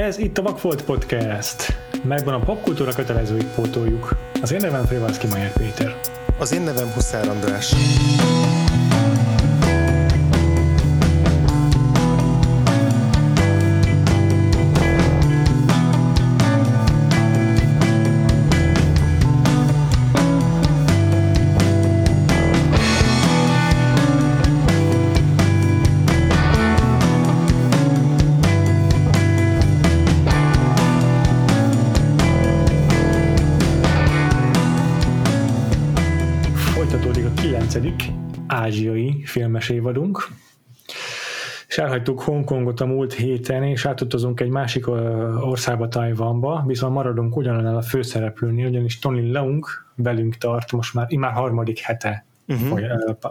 Ez itt a Vakfolt Podcast. Megvan a popkultúra kötelezőit pótoljuk. Az én nevem Frivalszki Majer Péter. Az én nevem Huszár András. Évadunk. És elhagytuk Hongkongot a múlt héten, és átutazunk egy másik országba, Tajvanba, viszont maradunk ugyanannál a főszereplőnél, ugyanis Tony Leung velünk tart most már, immár harmadik hete uh-huh. ö, ö,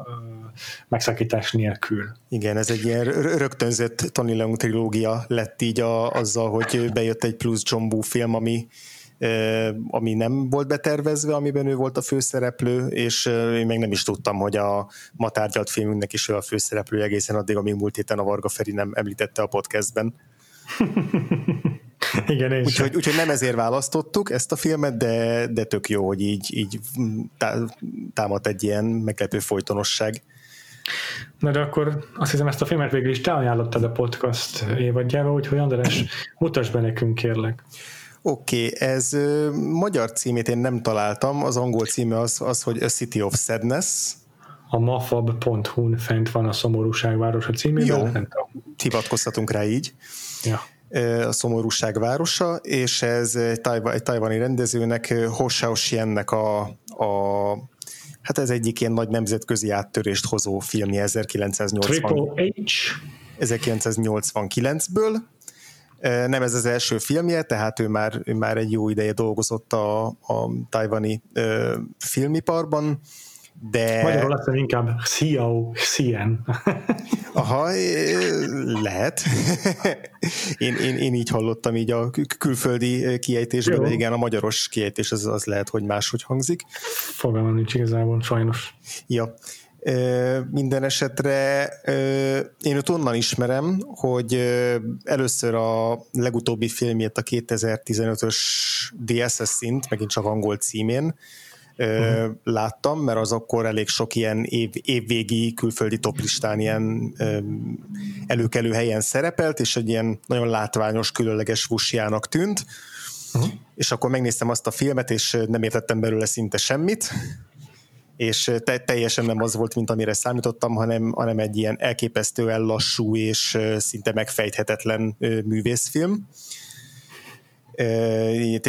megszakítás nélkül. Igen, ez egy ilyen rö- rögtönzött Tony Leung trilógia lett így a, azzal, hogy bejött egy plusz John Woo film, ami ami nem volt betervezve, amiben ő volt a főszereplő, és én meg nem is tudtam, hogy a ma tárgyalt filmünknek is ő a főszereplő egészen addig, amíg múlt héten a Varga Feri nem említette a podcastben. Igen, és Úgyhogy, úgyhogy nem ezért választottuk ezt a filmet, de, de tök jó, hogy így, így tá- támad egy ilyen meglepő folytonosság. Na de akkor azt hiszem ezt a filmet végül is te ajánlottad a podcast évadjába, úgyhogy András, mutasd be nekünk kérlek. Oké, okay, ez ö, magyar címét én nem találtam, az angol címe az, az hogy A City of Sadness. A mafab.hu-n fent van a Szomorúság városa címében. Jó. Nem tudom. Hivatkozhatunk rá így. Ja. A Szomorúság városa, és ez egy, tajva, egy tajvani rendezőnek, Ho Xiaoxiannek a, a hát ez egyik ilyen nagy nemzetközi áttörést hozó filmje 1980. Triple H. 1989-ből. Nem ez az első filmje, tehát ő már, ő már egy jó ideje dolgozott a, a tajvani ö, filmiparban, de... Magyarul mondom inkább Xiao Xian. Aha, lehet. én, én, én így hallottam így a kül- külföldi kiejtésben, de igen, a magyaros kiejtés az, az lehet, hogy máshogy hangzik. Fogalmam nincs igazából, sajnos. Ja. Minden esetre én őt onnan ismerem, hogy először a legutóbbi filmjét a 2015-ös DSS szint, megint csak angol címén uh-huh. láttam, mert az akkor elég sok ilyen év, évvégi külföldi toplistán ilyen előkelő helyen szerepelt, és egy ilyen nagyon látványos, különleges fusjának tűnt. Uh-huh. És akkor megnéztem azt a filmet, és nem értettem belőle szinte semmit, és te, teljesen nem az volt, mint amire számítottam, hanem, hanem egy ilyen elképesztően lassú és szinte megfejthetetlen művészfilm.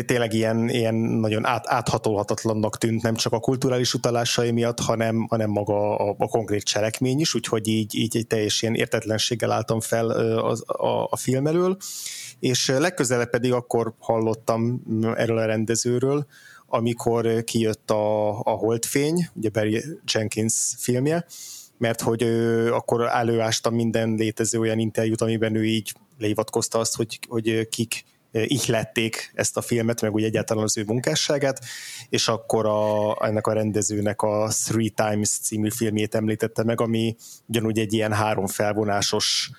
Tényleg ilyen, ilyen nagyon át, áthatolhatatlannak tűnt, nem csak a kulturális utalásai miatt, hanem, hanem maga a, a konkrét cselekmény is, úgyhogy így, így egy teljes ilyen értetlenséggel álltam fel az, a, a film elől, és legközelebb pedig akkor hallottam erről a rendezőről, amikor kijött a, a Holdfény, ugye Barry Jenkins filmje, mert hogy ő, akkor előástam minden létező olyan interjút, amiben ő így lehivatkozta azt, hogy, hogy kik ihlették ezt a filmet, meg úgy egyáltalán az ő munkásságát, és akkor a, ennek a rendezőnek a Three Times című filmjét említette meg, ami ugyanúgy egy ilyen három felvonásos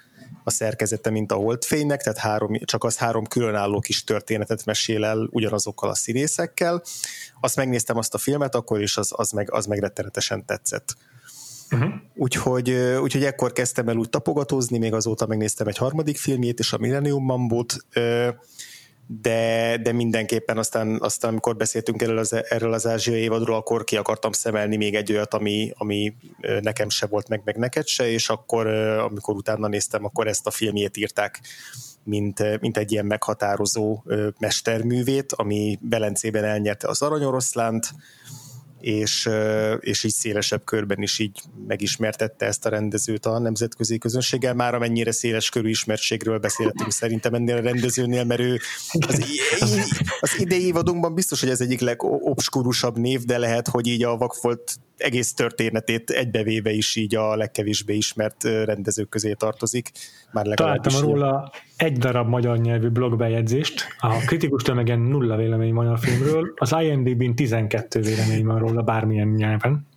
a szerkezete, mint a Holdfénynek, tehát három, csak az három különálló kis történetet mesél el ugyanazokkal a színészekkel. Azt megnéztem azt a filmet, akkor is az, az, meg, az meg rettenetesen tetszett. Uh-huh. Úgyhogy, úgyhogy ekkor kezdtem el úgy tapogatózni, még azóta megnéztem egy harmadik filmjét, és a Millennium Mambót, ö, de, de mindenképpen aztán, aztán amikor beszéltünk erről az, erről az ázsiai évadról, akkor ki akartam szemelni még egy olyat, ami, ami nekem se volt meg, meg neked se, és akkor, amikor utána néztem, akkor ezt a filmjét írták, mint, mint egy ilyen meghatározó mesterművét, ami Belencében elnyerte az aranyoroszlánt, és, és így szélesebb körben is így megismertette ezt a rendezőt a nemzetközi közönséggel. Már amennyire széles körű ismertségről beszéltünk szerintem ennél a rendezőnél, mert ő az, az idei évadunkban biztos, hogy ez egyik legobskurusabb név, de lehet, hogy így a Vakfolt egész történetét egybevéve is így a legkevésbé ismert rendezők közé tartozik. Már Találtam róla egy darab magyar nyelvű blogbejegyzést, a kritikus tömegen nulla vélemény van a filmről, az IMDb-n 12 vélemény van róla. bármilyen nyelven.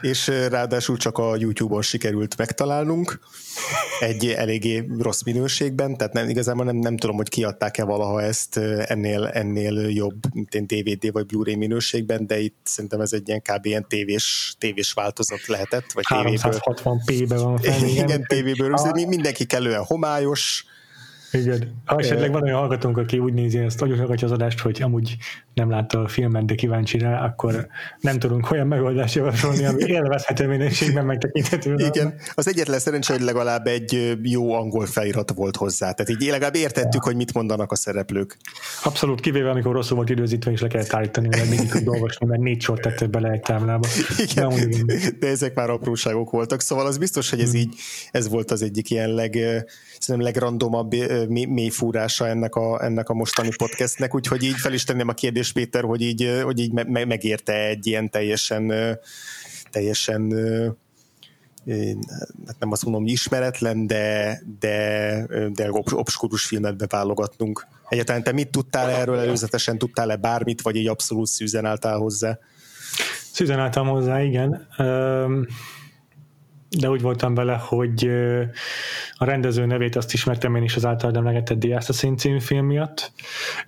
És ráadásul csak a YouTube-on sikerült megtalálnunk, egy eléggé rossz minőségben, tehát nem, igazából nem, nem tudom, hogy kiadták-e valaha ezt ennél, ennél jobb, mint én DVD vagy Blu-ray minőségben, de itt szerintem ez egy ilyen kb. ilyen tévés, tévés változat lehetett, vagy 360p-be van fel. Igen, tévéből, mindenki kellően homályos, igen. Ha esetleg van olyan hallgatónk, aki úgy nézi ezt, hogy hallgatja az adást, hogy amúgy nem látta a filmet, de kíváncsi rá, akkor nem tudunk olyan megoldást javasolni, ami élvezhető minőségben megtekinthető. Igen. Az egyetlen szerencsé, hogy legalább egy jó angol felirat volt hozzá. Tehát így legalább értettük, ja. hogy mit mondanak a szereplők. Abszolút, kivéve amikor rosszul volt időzítve, és le kellett állítani, mert mindig tud olvasni, mert négy sort tette bele egy táblába. Igen. De, de ezek már apróságok voltak, szóval az biztos, hogy ez hmm. így, ez volt az egyik ilyen leg, szerintem legrandomabb mély fúrása ennek a, ennek a mostani podcastnek, úgyhogy így fel is tenném a kérdést, Péter, hogy így, hogy így me- megérte egy ilyen teljesen teljesen hát nem azt mondom, hogy ismeretlen, de, de, de obskurus filmet beválogatnunk. Egyáltalán te mit tudtál erről előzetesen, tudtál-e bármit, vagy így abszolút szűzen álltál hozzá? Szűzen álltam hozzá, igen de úgy voltam vele, hogy a rendező nevét azt ismertem én is az általad emlegetett The Assassin című film miatt,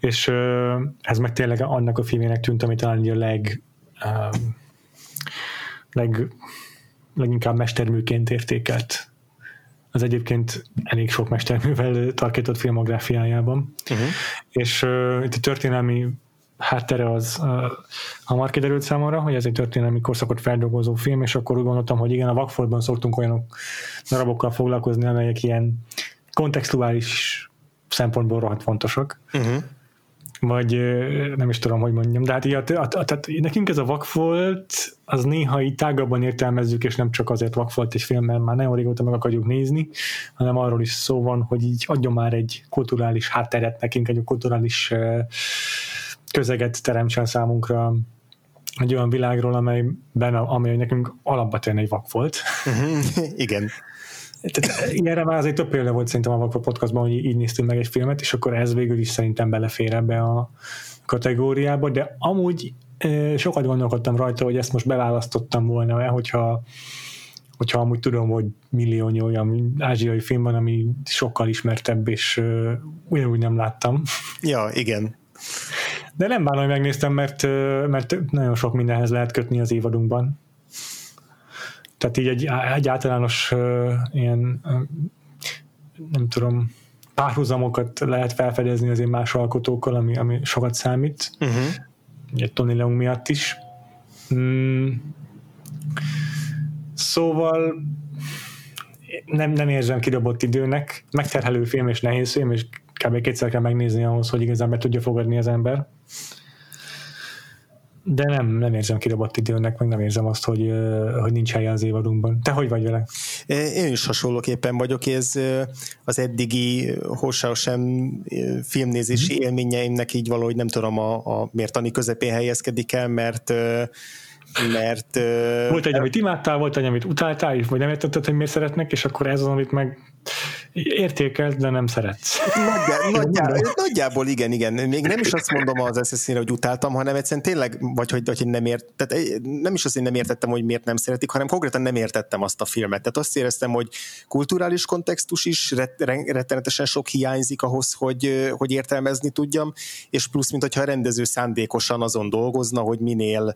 és ez meg tényleg annak a filmének tűnt, ami talán a leg, leg leginkább mesterműként értékelt az egyébként elég sok mesterművel tarkított filmográfiájában. Uh-huh. És uh, itt a történelmi háttere az uh, hamar kiderült számomra, hogy ez egy történelmi korszakot feldolgozó film, és akkor úgy gondoltam, hogy igen, a Vakfordban szoktunk olyan darabokkal foglalkozni, amelyek ilyen kontextuális szempontból rohadt fontosak. Uh-huh. Vagy nem is tudom, hogy mondjam, de hát a, a, a, tehát nekünk ez a vakfolt, az néha így tágabban értelmezzük, és nem csak azért vakfolt egy film, mert már nagyon régóta meg akarjuk nézni, hanem arról is szó van, hogy így adjon már egy kulturális hátteret nekünk, egy kulturális uh, közeget teremtsen számunkra egy olyan világról, amelyben, amely nekünk alapvetően egy vak volt. Uh-huh. Igen. Tehát ilyenre már azért több példa volt szerintem a Vakva podcastban, hogy így néztünk meg egy filmet, és akkor ez végül is szerintem belefér ebbe a kategóriába, de amúgy sokat gondolkodtam rajta, hogy ezt most beválasztottam volna, hogyha hogyha amúgy tudom, hogy milliónyi olyan ázsiai film van, ami sokkal ismertebb, és ugyanúgy nem láttam. Ja, igen. De nem bánom, hogy megnéztem, mert, mert nagyon sok mindenhez lehet kötni az évadunkban. Tehát így egy, egy általános uh, ilyen uh, nem tudom, párhuzamokat lehet felfedezni az én más alkotókkal, ami, ami sokat számít. Uh-huh. Egy Tony Leung miatt is. Mm. Szóval nem, nem érzem kidobott időnek. Megterhelő film és nehéz film, és kb. kétszer kell megnézni ahhoz, hogy igazán be tudja fogadni az ember. De nem, nem érzem kidobott időnek, meg nem érzem azt, hogy, hogy nincs helye az évadunkban. Te hogy vagy vele? Én is hasonlóképpen vagyok, ez az eddigi Horsausen filmnézési mm. élményeimnek így valahogy nem tudom a, a mértani közepén helyezkedik el, mert mert... Volt egy, amit imádtál, volt egy, amit utáltál, vagy nem értetted, hogy miért szeretnek, és akkor ez az, amit meg értékelt, de nem szeretsz. Nagyjá, nagyjából, nagyjából igen, igen. Még nem is azt mondom az assassin hogy utáltam, hanem egyszerűen tényleg, vagy hogy, hogy nem ért, tehát eh, nem is azt, hogy nem értettem, hogy miért nem szeretik, hanem konkrétan nem értettem azt a filmet. Tehát azt éreztem, hogy kulturális kontextus is rettenetesen sok hiányzik ahhoz, hogy, eh, hogy értelmezni tudjam, és plusz, mint hogyha a rendező szándékosan azon dolgozna, hogy minél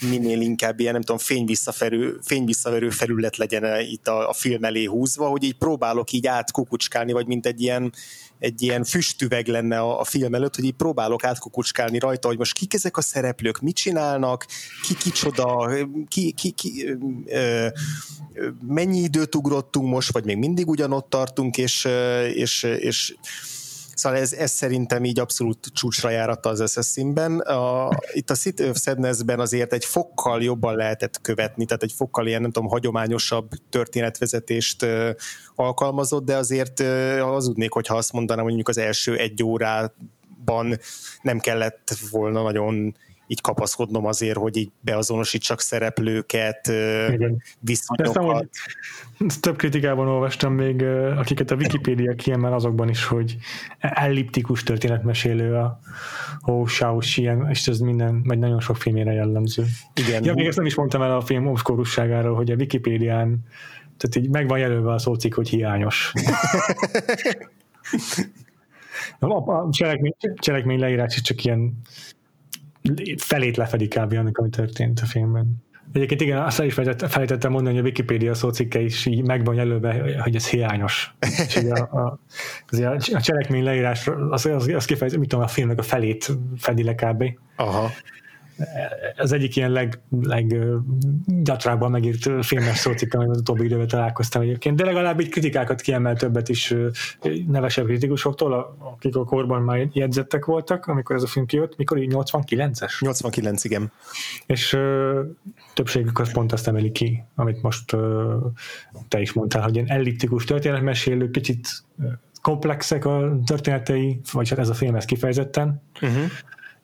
minél inkább ilyen, nem tudom, fényvisszaverő, fényvisszaverő felület legyen itt a, a film elé húzva, hogy így próbálok így átkukucskálni, vagy mint egy ilyen, egy ilyen füstüveg lenne a, a film előtt, hogy így próbálok átkukucskálni rajta, hogy most kik ezek a szereplők, mit csinálnak, ki kicsoda, ki, ki, ki ö, mennyi időt ugrottunk most, vagy még mindig ugyanott tartunk, és, és, és Szóval ez, ez szerintem így abszolút csúcsra járatta az Assassin-ben. A, itt a City of Sadness-ben azért egy fokkal jobban lehetett követni, tehát egy fokkal ilyen, nem tudom, hagyományosabb történetvezetést uh, alkalmazott, de azért uh, hazudnék, hogyha azt mondanám, hogy mondjuk az első egy órában nem kellett volna nagyon így kapaszkodnom azért, hogy így beazonosítsak szereplőket, Igen. viszonyokat. Ezt több kritikában olvastam még, akiket a Wikipédia kiemel azokban is, hogy elliptikus történetmesélő a Ho Shao Xian, és ez minden, vagy nagyon sok filmére jellemző. Igen. Ja, még ezt nem is mondtam el a film obszkorusságáról, hogy a Wikipédián tehát így meg van jelölve a szócik, hogy hiányos. a cselekmény, cselekmény leírás is csak ilyen felét lefedik kb. annak, ami történt a filmben. Egyébként igen, azt is felejtettem mondani, hogy a Wikipedia szócikke is így meg van jelölve, hogy ez hiányos. És a, a, a cselekmény leírás az, az, az kifejez, mit tudom, a filmnek a felét fedi le kb. Aha az egyik ilyen leg, leg gyatrábban megírt filmes szócikk, amivel az utóbbi időben találkoztam egyébként, de legalább így kritikákat kiemel többet is nevesebb kritikusoktól, akik a korban már jegyzettek voltak, amikor ez a film kijött, mikor így 89-es? 89, igen. És ö, többségük az pont azt emeli ki, amit most ö, te is mondtál, hogy ilyen elliptikus történetmesélő, kicsit komplexek a történetei, vagy hát ez a film ez kifejezetten, uh-huh.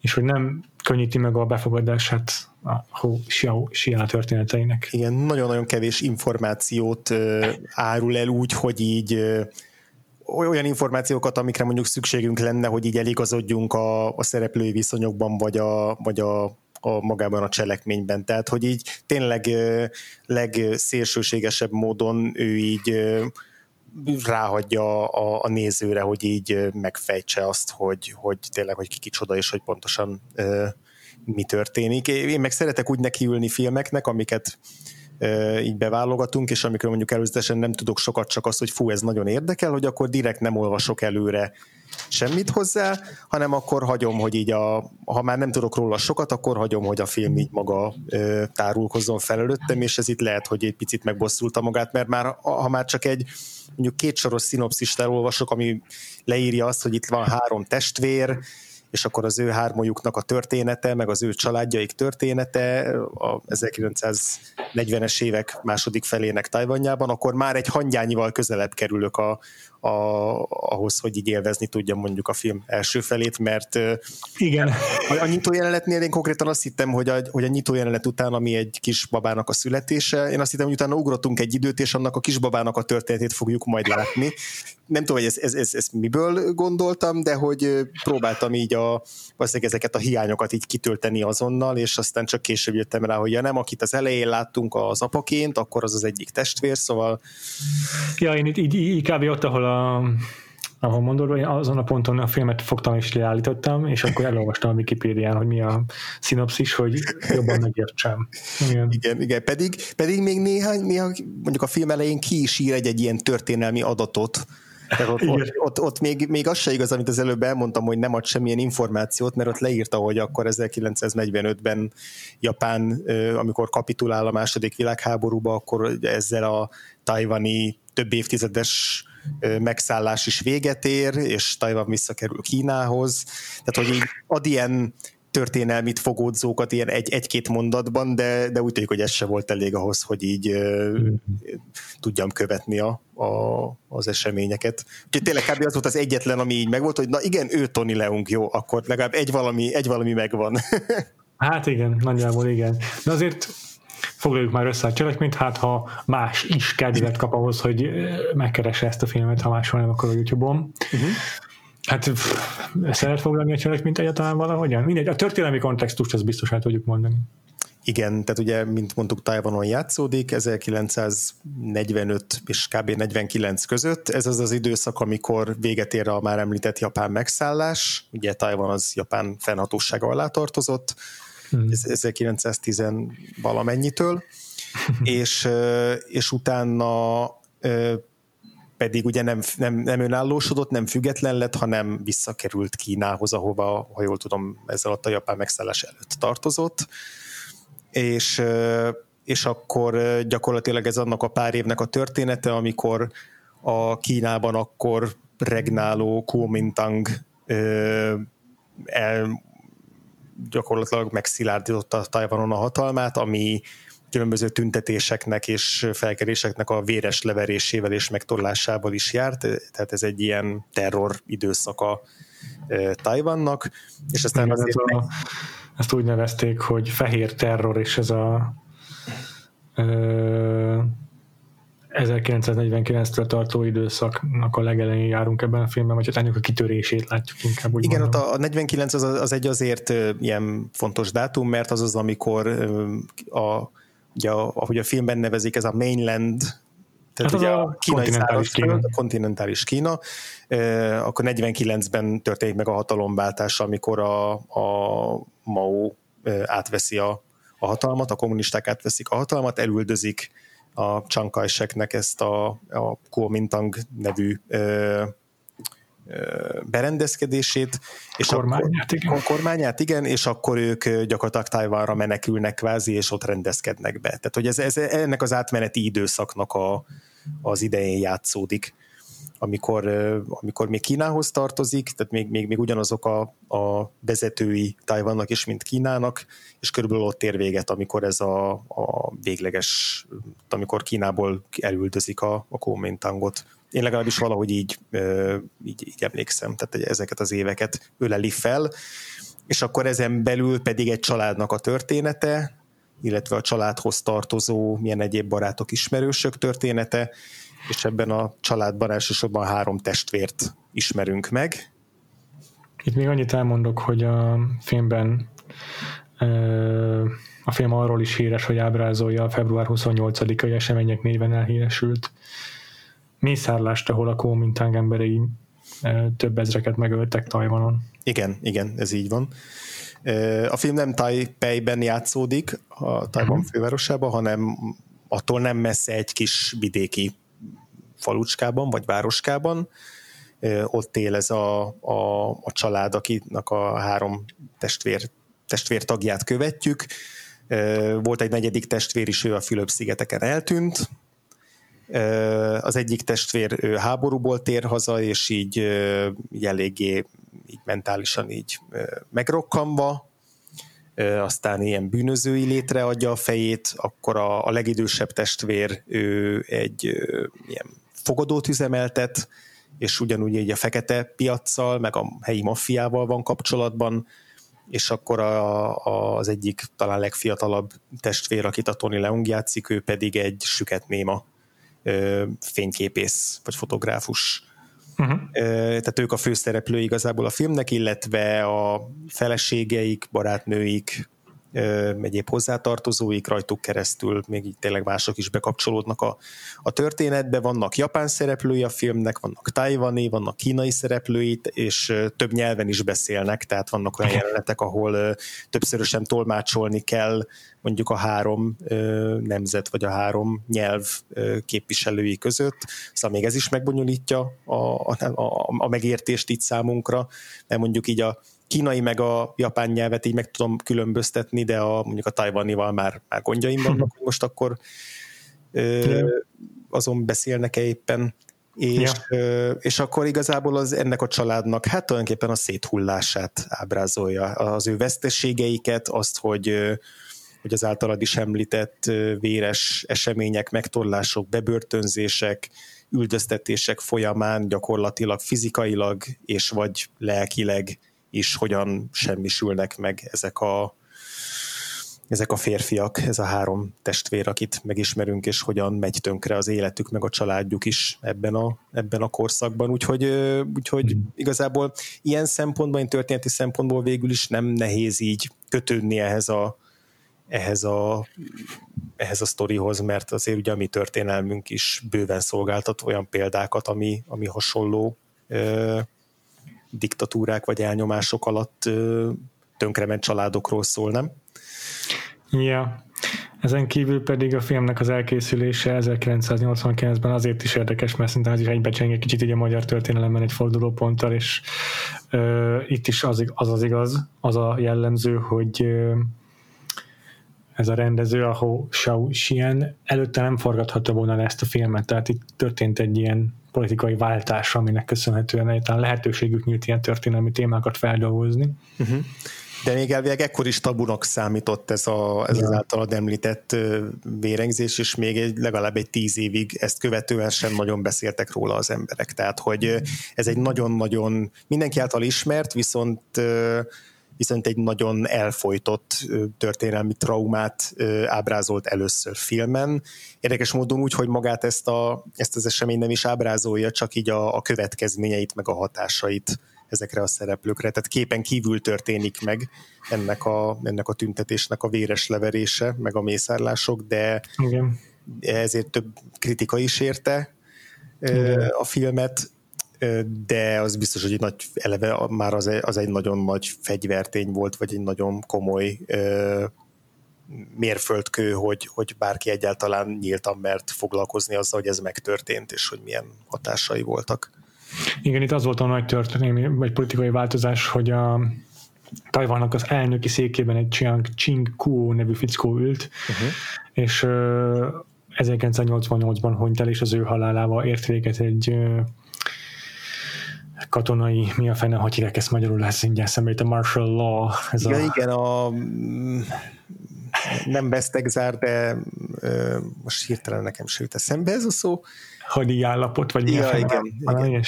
és hogy nem könnyíti meg a befogadását a Xiao történeteinek. Igen, nagyon-nagyon kevés információt árul el úgy, hogy így olyan információkat, amikre mondjuk szükségünk lenne, hogy így eligazodjunk a, a szereplői viszonyokban, vagy a, vagy a, a magában a cselekményben. Tehát, hogy így tényleg legszélsőségesebb módon ő így ráhagyja a, a nézőre, hogy így megfejtse azt, hogy, hogy tényleg, hogy ki kicsoda, és hogy pontosan ö, mi történik. Én meg szeretek úgy nekiülni filmeknek, amiket így beválogatunk, és amikor mondjuk előzetesen nem tudok sokat, csak azt, hogy fú, ez nagyon érdekel, hogy akkor direkt nem olvasok előre semmit hozzá, hanem akkor hagyom, hogy így a, ha már nem tudok róla sokat, akkor hagyom, hogy a film így maga ö, tárulkozzon fel előttem, és ez itt lehet, hogy egy picit megbosszulta magát, mert már ha már csak egy mondjuk két soros szinopszist elolvasok, ami leírja azt, hogy itt van három testvér, és akkor az ő hármójuknak a története, meg az ő családjaik története a 1940-es évek második felének Tajvanjában, akkor már egy hangyányival közelebb kerülök a, a, ahhoz, hogy így élvezni tudjam mondjuk a film első felét, mert igen. A, a nyitó jelenetnél én konkrétan azt hittem, hogy a, hogy a nyitó jelenet után, ami egy kisbabának a születése, én azt hittem, hogy utána ugrottunk egy időt, és annak a kisbabának a történetét fogjuk majd látni. Nem tudom, hogy ez, ez, ez, ez miből gondoltam, de hogy próbáltam így a, ezeket a hiányokat így kitölteni azonnal, és aztán csak később jöttem rá, hogy ja nem, akit az elején láttunk az apaként, akkor az az egyik testvér, szóval... Ja, én itt így, így kb. ott, ahol a ahol mondod, hogy azon a ponton a filmet fogtam és leállítottam, és akkor elolvastam a Wikipédián, hogy mi a szinopszis, hogy jobban megértsem. Igen, igen, igen. Pedig, pedig még néhány, néha mondjuk a film elején ki is ír egy, egy ilyen történelmi adatot, tehát ott, ott, ott, ott még, még az se igaz, amit az előbb elmondtam, hogy nem ad semmilyen információt, mert ott leírta, hogy akkor 1945-ben Japán, amikor kapitulál a második világháborúba, akkor ezzel a tajvani több évtizedes megszállás is véget ér, és Tajvan visszakerül Kínához. Tehát, hogy így ad ilyen történelmit fogódzókat ilyen egy, egy-két mondatban, de, de úgy tűnik, hogy ez se volt elég ahhoz, hogy így mm. tudjam követni a, a, az eseményeket. Úgyhogy tényleg kb. az volt az egyetlen, ami így megvolt, hogy na igen, ő Tony Leung, jó, akkor legalább egy valami, egy valami megvan. hát igen, nagyjából igen. De azért foglaljuk már össze a cselekményt, hát ha más is kedvet kap ahhoz, hogy megkeresse ezt a filmet, ha máshol nem, akkor a YouTube-on. Uh-huh. Hát ezt lehet foglalni a cselekményt egyáltalán valahogyan? Mindegy, a történelmi kontextust ezt biztos el tudjuk mondani. Igen, tehát ugye, mint mondtuk, Tajvanon játszódik, 1945 és kb. 49 között. Ez az az időszak, amikor véget ér a már említett japán megszállás. Ugye Tajvan az japán fennhatósága alá tartozott, hmm. 1910 valamennyitől, és, és utána pedig ugye nem, nem, nem önállósodott, nem független lett, hanem visszakerült Kínához, ahova, ha jól tudom, ezzel a japán megszállás előtt tartozott, és, és akkor gyakorlatilag ez annak a pár évnek a története, amikor a Kínában akkor regnáló Kuomintang el, gyakorlatilag megszilárdította Tajvanon a hatalmát, ami különböző tüntetéseknek és felkeréseknek a véres leverésével és megtorlásával is járt, tehát ez egy ilyen terror időszaka Tajvannak, és aztán Igen, azért... Ez a ezt úgy nevezték, hogy fehér terror, és ez a ö, 1949-től tartó időszaknak a legelején járunk ebben a filmben, vagy hát ennek a kitörését látjuk inkább. Úgy Igen, ott a 49 az, az egy azért ilyen fontos dátum, mert az az, amikor a, ugye, ahogy a filmben nevezik, ez a mainland tehát hát ugye a, a kínai kontinentális Kína. a kontinentális Kína, akkor 49-ben történik meg a hatalomváltás, amikor a, a Mao átveszi a, a hatalmat, a kommunisták átveszik a hatalmat, elüldözik a Chiang Kai-sheknek ezt a, a Kuomintang nevű ö, ö, berendezkedését, és kormányát, akkor, igen. kormányát, igen, és akkor ők gyakorlatilag Tajvanra menekülnek kvázi, és ott rendezkednek be. Tehát, hogy ez, ez ennek az átmeneti időszaknak a, az idején játszódik amikor, amikor még Kínához tartozik, tehát még, még, még ugyanazok a, a vezetői Tajvannak is, mint Kínának, és körülbelül ott ér véget, amikor ez a, a végleges, amikor Kínából elüldözik a, a Kuomintangot. Én legalábbis valahogy így, így, így emlékszem, tehát ezeket az éveket öleli fel, és akkor ezen belül pedig egy családnak a története, illetve a családhoz tartozó milyen egyéb barátok, ismerősök története, és ebben a családban elsősorban három testvért ismerünk meg. Itt még annyit elmondok, hogy a filmben a film arról is híres, hogy ábrázolja a február 28-ai események néven elhíresült mészárlást, ahol a Kuomintang emberei több ezreket megöltek Tajvanon. Igen, igen, ez így van. A film nem Taipei-ben játszódik, a Tajvan uh-huh. fővárosában, hanem attól nem messze egy kis vidéki falucskában, vagy városkában. Ott él ez a, a, a család, akinek a három testvér, testvér tagját követjük. Volt egy negyedik testvér is, ő a Fülöp-szigeteken eltűnt. Az egyik testvér háborúból tér haza, és így, így eléggé így mentálisan így megrokkanva, aztán ilyen bűnözői létre adja a fejét, akkor a, a legidősebb testvér ő egy ilyen fogadót üzemeltet, és ugyanúgy egy a fekete piaccal, meg a helyi maffiával van kapcsolatban, és akkor a, a, az egyik talán legfiatalabb testvér, akit a Tony Leung játszik, ő pedig egy süket néma ö, fényképész vagy fotográfus. Uh-huh. Tehát ők a főszereplői igazából a filmnek, illetve a feleségeik, barátnőik, egyéb hozzátartozóik rajtuk keresztül, még így tényleg mások is bekapcsolódnak a, a történetbe. Vannak japán szereplői a filmnek, vannak tajvani, vannak kínai szereplői, és több nyelven is beszélnek, tehát vannak olyan jelenetek, ahol többszörösen tolmácsolni kell mondjuk a három nemzet, vagy a három nyelv képviselői között. Szóval még ez is megbonyolítja a, a, a, a megértést itt számunkra, mert mondjuk így a kínai meg a japán nyelvet így meg tudom különböztetni, de a, mondjuk a tajvanival már, már gondjaim vannak, hogy most akkor ö, azon beszélnek-e éppen, és, ja. ö, és akkor igazából az ennek a családnak hát tulajdonképpen a széthullását ábrázolja, az ő veszteségeiket, azt, hogy hogy az általad is említett véres események, megtorlások, bebörtönzések, üldöztetések folyamán gyakorlatilag fizikailag és vagy lelkileg is hogyan semmisülnek meg ezek a, ezek a férfiak, ez a három testvér, akit megismerünk, és hogyan megy tönkre az életük, meg a családjuk is ebben a, ebben a korszakban. Úgyhogy, úgyhogy mm. igazából ilyen szempontból, történeti szempontból végül is nem nehéz így kötődni ehhez a, ehhez a, ehhez a sztorihoz, mert azért ugye a mi történelmünk is bőven szolgáltat olyan példákat, ami, ami hasonló diktatúrák vagy elnyomások alatt tönkrement családokról szól, nem? Ja. Ezen kívül pedig a filmnek az elkészülése 1989-ben azért is érdekes, mert szerintem ez is egybecseng egy kicsit így a magyar történelemben egy fordulóponttal, és ö, itt is az, az az igaz, az a jellemző, hogy ö, ez a rendező, a Ho Shao Xian előtte nem forgathatta volna le ezt a filmet, tehát itt történt egy ilyen politikai váltás, aminek köszönhetően egyáltalán lehetőségük nyílt ilyen történelmi témákat feldolgozni. Uh-huh. De még elvileg ekkor is tabunak számított ez, a, ez ja. az általad említett vérengzés, és még egy, legalább egy tíz évig ezt követően sem nagyon beszéltek róla az emberek. Tehát, hogy ez egy nagyon-nagyon mindenki által ismert, viszont viszont egy nagyon elfolytott történelmi traumát ábrázolt először filmen. Érdekes módon úgy, hogy magát ezt, a, ezt az esemény nem is ábrázolja, csak így a, a következményeit, meg a hatásait ezekre a szereplőkre. Tehát képen kívül történik meg ennek a, ennek a tüntetésnek a véres leverése, meg a mészárlások, de Igen. ezért több kritika is érte Igen. a filmet, de az biztos, hogy egy nagy eleve már az egy, az egy nagyon nagy fegyvertény volt, vagy egy nagyon komoly mérföldkő, hogy, hogy bárki egyáltalán nyíltan mert foglalkozni azzal, hogy ez megtörtént, és hogy milyen hatásai voltak. Igen, itt az volt a nagy történelmi, vagy politikai változás, hogy a Tajvannak az elnöki székében egy Chiang Ching Kuo nevű fickó ült, uh-huh. és uh, 1988-ban hunyt el, és az ő halálával ért véget egy katonai, mi a fene, hogy hívják ezt magyarul, lesz ingyen szembe, a martial law. Ez ja, a... igen, a nem besztegzár, de uh, most hirtelen nekem sőt eszembe ez a szó, hadi állapot, vagy mi ja, a fene, igen, valami igen.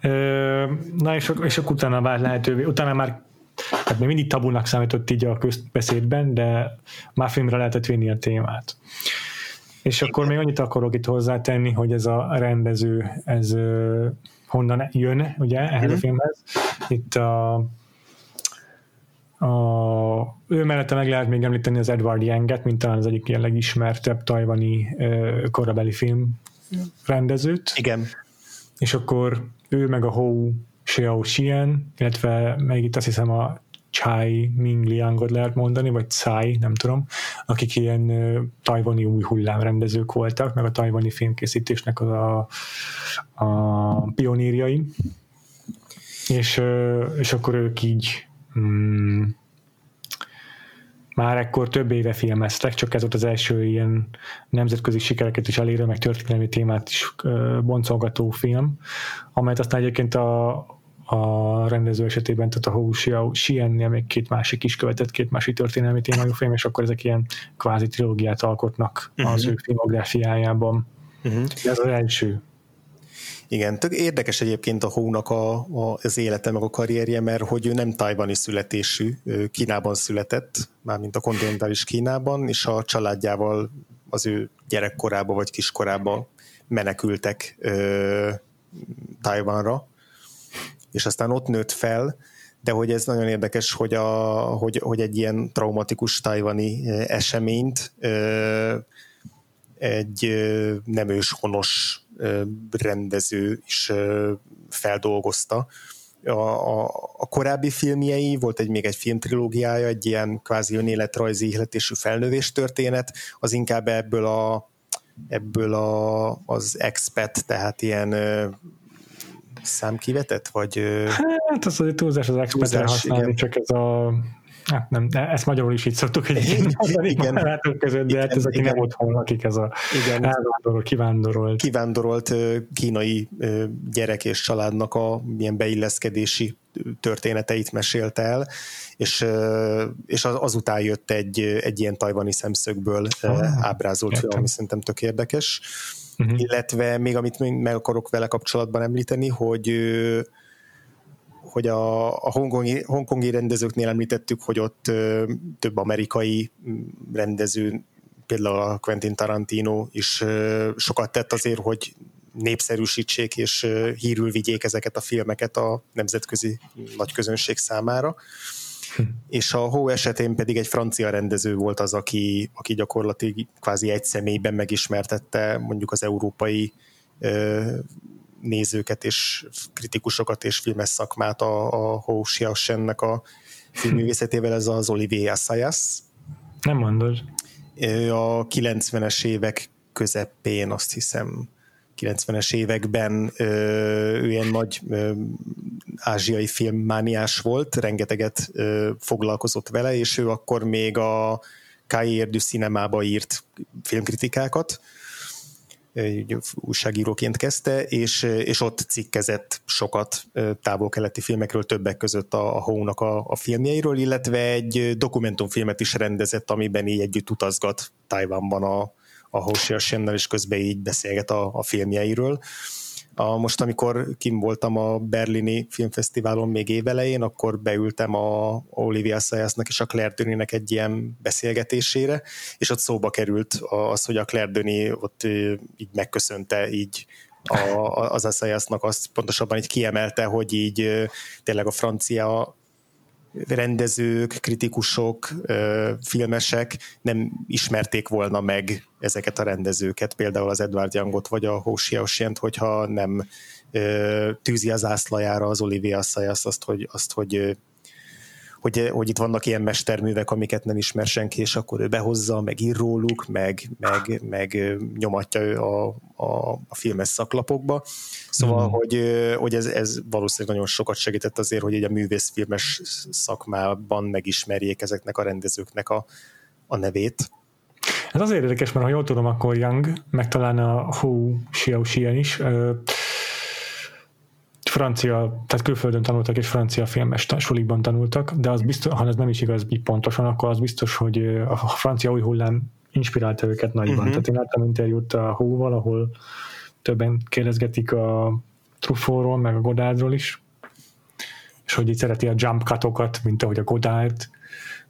Ö, na és, és akkor utána vált lehetővé, utána már hát még mindig tabunak számított így a közbeszédben, de már filmre lehetett vinni a témát. És igen. akkor még annyit akarok itt hozzátenni, hogy ez a rendező, ez honnan jön, ugye, ehhez mm. a mhm. filmhez. Itt a, a ő mellette meg lehet még említeni az Edward Yanget, mint talán az egyik ilyen legismertebb tajvani korabeli film rendezőt. Igen. És akkor ő meg a Hou Xiao Xian, illetve meg itt azt hiszem a Chai Ming Liangot lehet mondani, vagy Tsai, nem tudom, akik ilyen tajvani új hullám rendezők voltak, meg a tajvani filmkészítésnek a, a pionírjai. És, és akkor ők így um, már ekkor több éve filmeztek, csak ez volt az első ilyen nemzetközi sikereket is elérő, meg történelmi témát is boncolgató film, amelyet aztán egyébként a, a rendező esetében, tehát a Hou Xian-nél még két másik is követett, két másik történelmi témájú film, és akkor ezek ilyen kvázi trilógiát alkotnak uh-huh. az ő filmográfiájában. Uh-huh. Ez az első igen, tök érdekes egyébként a Hónak a, a, az élete meg a karrierje, mert hogy ő nem tajvani születésű, Kínában született, mármint a kontinentális Kínában, és a családjával az ő gyerekkorába vagy kiskorába menekültek ö, Tajvanra, és aztán ott nőtt fel, de hogy ez nagyon érdekes, hogy, a, hogy, hogy egy ilyen traumatikus tajvani eseményt ö, egy nem őshonos rendező is feldolgozta. A, a, a korábbi filmjei, volt egy még egy filmtrilógiája, egy ilyen kvázi önéletrajzi ihletésű felnövés történet, az inkább ebből a ebből a, az expat, tehát ilyen számkivetett, vagy... Hát az az túlzás az expat használni, igen. csak ez a Hát nem, ezt magyarul is így szoktuk egy igen. barátok között, de igen, hát ez, aki igen. nem otthon lakik, ez a igen. elvándorolt, kivándorolt. Kivándorolt kínai gyerek és családnak a milyen beilleszkedési történeteit mesélte el, és, és az, azután jött egy, egy ilyen tajvani szemszögből ah, ábrázolt film, ami szerintem tök érdekes. Uh-huh. Illetve még amit meg akarok vele kapcsolatban említeni, hogy hogy a, a hongkongi, hongkongi rendezőknél említettük, hogy ott több amerikai rendező, például a Quentin Tarantino is sokat tett azért, hogy népszerűsítsék és hírül vigyék ezeket a filmeket a nemzetközi nagy közönség számára. És a Hó esetén pedig egy francia rendező volt az, aki, aki gyakorlatilag kvázi egy személyben megismertette mondjuk az európai nézőket és kritikusokat és filmes szakmát a, a Hou Xiaoshennek a filmművészetével, ez az Olivier Assayas. Nem mondod. A 90-es évek közepén azt hiszem 90-es években ő ilyen nagy ázsiai filmmániás volt, rengeteget foglalkozott vele, és ő akkor még a Cahiers du Cinémába írt filmkritikákat, újságíróként kezdte, és, és ott cikkezett sokat távol-keleti filmekről, többek között a, a Hónak a, a filmjeiről, illetve egy dokumentumfilmet is rendezett, amiben így együtt utazgat Tajvanban a, a Hoshia Shennel, és közben így beszélget a, a filmjeiről. A, most, amikor kim voltam a berlini filmfesztiválon még évelején, akkor beültem a Olivia Sayasnak és a Claire Denis-nek egy ilyen beszélgetésére, és ott szóba került az, hogy a Claire Denis ott így megköszönte így a, az a Sayasnak azt pontosabban így kiemelte, hogy így tényleg a francia rendezők, kritikusok, filmesek nem ismerték volna meg ezeket a rendezőket, például az Edward Youngot vagy a Ho Xiaoxiant, hogyha nem tűzi az ászlajára az Olivia Sayas azt, hogy, azt, hogy hogy, hogy itt vannak ilyen mesterművek, amiket nem ismer senki, és akkor ő behozza, meg ír róluk, meg, meg, meg nyomatja ő a, a, a filmes szaklapokba. Szóval, mm. hogy, hogy ez, ez valószínűleg nagyon sokat segített azért, hogy egy a művészfilmes szakmában megismerjék ezeknek a rendezőknek a, a nevét. Ez azért érdekes, mert ha jól tudom, akkor Young, meg talán a Hu Xiaoxian is, francia, tehát külföldön tanultak és francia filmes sulikban tanultak, de az biztos, ha ez nem is igaz így pontosan, akkor az biztos, hogy a francia új hullám inspirálta őket nagyban. Uh-huh. Tehát én láttam interjút a Hóval, ahol többen kérdezgetik a Truffautról, meg a Godardról is, és hogy így szereti a jump cutokat, mint ahogy a Godard.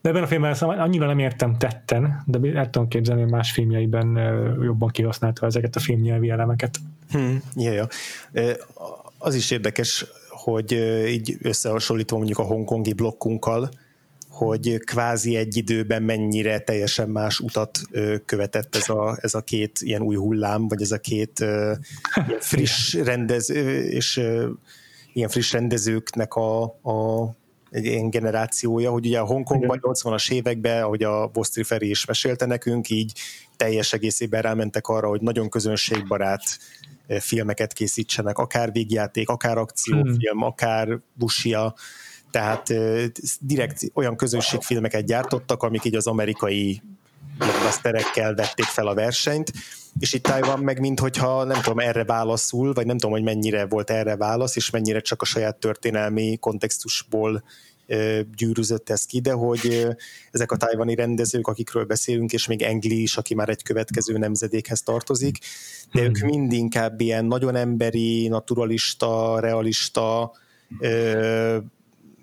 De ebben a filmben szóval annyira nem értem tetten, de el tudom képzelni, hogy más filmjeiben jobban kihasználta ezeket a filmnyelvi elemeket. Hmm, ja, ja az is érdekes, hogy így összehasonlítva mondjuk a hongkongi blokkunkkal, hogy kvázi egy időben mennyire teljesen más utat követett ez a, ez a két ilyen új hullám, vagy ez a két ilyen friss rendező, és ilyen friss rendezőknek a, a egy ilyen generációja, hogy ugye a Hongkongban 80-as években, ahogy a Bosztri Feri is mesélte nekünk, így teljes egészében rámentek arra, hogy nagyon közönségbarát filmeket készítsenek, akár végjáték, akár akciófilm, hmm. akár busia, tehát direkt olyan közönségfilmeket gyártottak, amik így az amerikai blockbusterekkel vették fel a versenyt, és itt Taiwan meg minthogyha nem tudom erre válaszul, vagy nem tudom, hogy mennyire volt erre válasz, és mennyire csak a saját történelmi kontextusból gyűrűzött ez ki, de hogy ezek a tájvani rendezők, akikről beszélünk, és még Engli is, aki már egy következő nemzedékhez tartozik, de ők hmm. mind inkább ilyen nagyon emberi, naturalista, realista,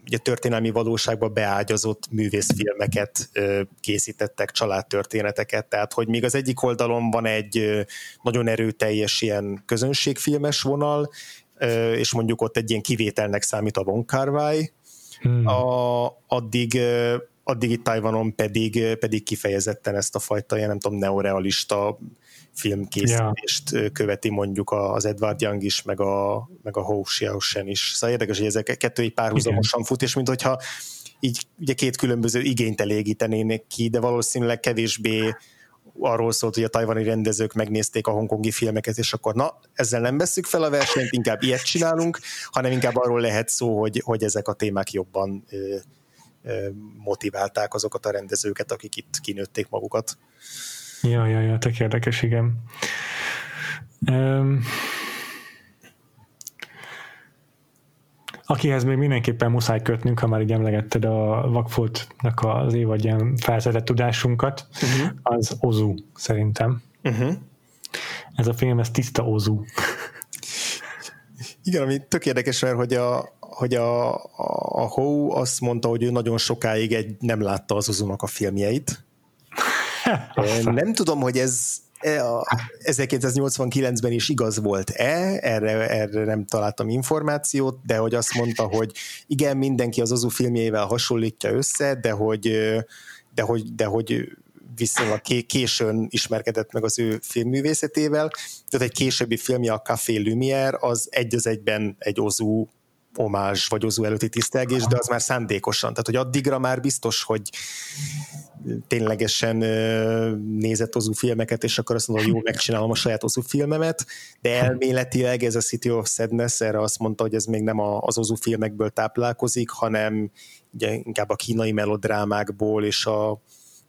ugye történelmi valóságba beágyazott művészfilmeket készítettek, családtörténeteket, tehát hogy még az egyik oldalon van egy nagyon erőteljes ilyen közönségfilmes vonal, és mondjuk ott egy ilyen kivételnek számít a Von hmm. a, addig, addig itt Taiwanon pedig, pedig kifejezetten ezt a fajta, ilyen nem tudom, neorealista filmkészítést yeah. követi mondjuk az Edward Young is, meg a, meg a Hou Xiaoshen is. Szóval érdekes, hogy ezek kettő így párhuzamosan Igen. fut, és mint hogyha így ugye két különböző igényt elégítenének ki, de valószínűleg kevésbé arról szólt, hogy a tajvani rendezők megnézték a hongkongi filmeket, és akkor na, ezzel nem veszük fel a versenyt, inkább ilyet csinálunk, hanem inkább arról lehet szó, hogy, hogy ezek a témák jobban ö, ö, motiválták azokat a rendezőket, akik itt kinőtték magukat. Ja, ja, ja, tök érdekes, igen. Um, akihez még mindenképpen muszáj kötnünk, ha már így emlegetted a Vakfoltnak az évadján felszedett tudásunkat, uh-huh. az Ozu szerintem. Uh-huh. Ez a film, ez tiszta Ozu. Igen, ami tök érdekes, mert hogy a, hogy a, a, a Hou azt mondta, hogy ő nagyon sokáig egy, nem látta az Ozunak a filmjeit. nem tudom, hogy ez 1989-ben is igaz volt-e, erre, erre nem találtam információt, de hogy azt mondta, hogy igen, mindenki az Ozu filmjeivel hasonlítja össze, de hogy, de hogy, de hogy viszonylag későn ismerkedett meg az ő filmművészetével. Tehát egy későbbi filmje, a Café Lumière, az egy az egyben egy Ozu omázs vagy Ozu előtti tisztelgés, de az már szándékosan. Tehát, hogy addigra már biztos, hogy ténylegesen nézett Ozu filmeket, és akkor azt mondom, hogy jó, megcsinálom a saját Ozu filmemet, de elméletileg ez a City of Sadness erre azt mondta, hogy ez még nem az Ozu filmekből táplálkozik, hanem ugye inkább a kínai melodrámákból és a,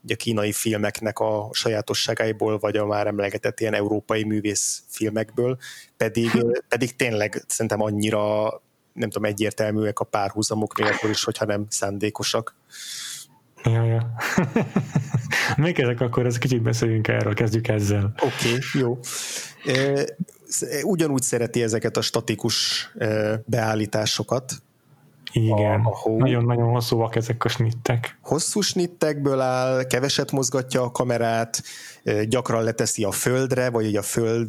ugye a kínai filmeknek a sajátosságaiból, vagy a már emlegetett ilyen európai művészfilmekből, pedig, pedig tényleg szerintem annyira nem tudom, egyértelműek a párhuzamok nélkül is, hogyha nem szándékosak. Ja, ja. Még ezek akkor, ez kicsit beszéljünk erről, kezdjük ezzel. Oké, okay, jó. ugyanúgy szereti ezeket a statikus beállításokat, igen, nagyon-nagyon hosszúak ezek a snittek. Hosszú snittekből áll, keveset mozgatja a kamerát, gyakran leteszi a földre, vagy a föld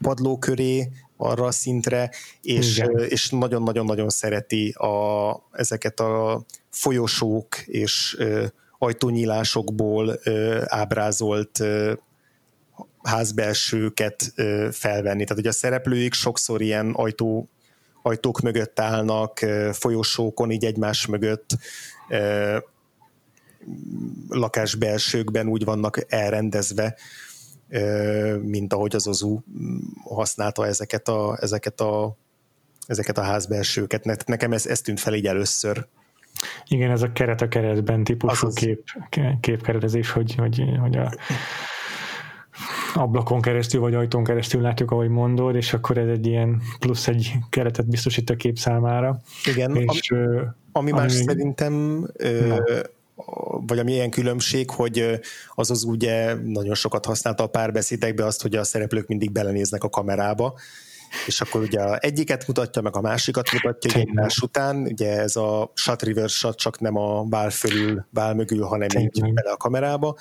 padló köré, arra a szintre, és, és nagyon-nagyon-nagyon szereti a, ezeket a folyosók és ajtónyílásokból ábrázolt házbelsőket felvenni. Tehát, hogy a szereplőik sokszor ilyen ajtó, ajtók mögött állnak, folyosókon, így egymás mögött lakásbelsőkben úgy vannak elrendezve, mint ahogy az Ozu használta ezeket a, ezeket a, ezeket a házbelsőket. Nekem ez, ez tűnt fel így először. Igen, ez a keret a keretben típusú Azaz... kép, képkeretezés, hogy, hogy, hogy a ablakon keresztül, vagy ajtón keresztül látjuk, ahogy mondod, és akkor ez egy ilyen plusz egy keretet biztosít a kép számára. Igen, és, ami, ami, ami más szerintem ö, vagy ami ilyen különbség, hogy az az ugye nagyon sokat használta a párbeszédekbe azt, hogy a szereplők mindig belenéznek a kamerába, és akkor ugye egyiket mutatja, meg a másikat mutatja egymás után, ugye ez a shot reverse shot csak nem a bál fölül, bál mögül, hanem így bele a kamerába,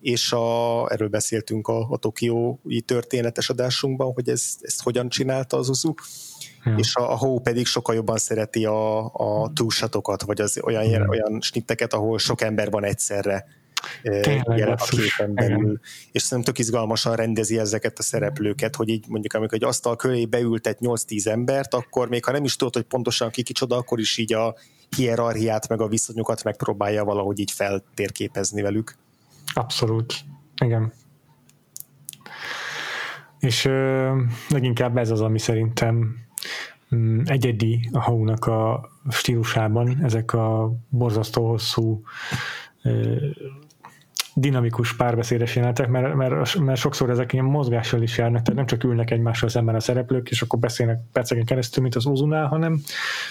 és a, erről beszéltünk a, a tokiói történetes adásunkban, hogy ez, ezt hogyan csinálta az Uzu, hmm. és a, a Hó pedig sokkal jobban szereti a, a túlsatokat, vagy az olyan, hmm. olyan snitteket, ahol sok ember van egyszerre jelen a képen belül, és szerintem tök izgalmasan rendezi ezeket a szereplőket, hogy így mondjuk amikor egy asztal köré beültet 8-10 embert, akkor még ha nem is tudod, hogy pontosan ki kicsoda, akkor is így a hierarchiát, meg a viszonyokat megpróbálja valahogy így feltérképezni velük. Abszolút. Igen. És ö, leginkább ez az, ami szerintem mm, egyedi a Hau-nak a stílusában, ezek a borzasztó hosszú dinamikus párbeszédes jelenetek, mert, mert, mert sokszor ezek ilyen mozgással is járnak, tehát nem csak ülnek egymással szemben a szereplők, és akkor beszélnek perceken keresztül, mint az Uzunál, hanem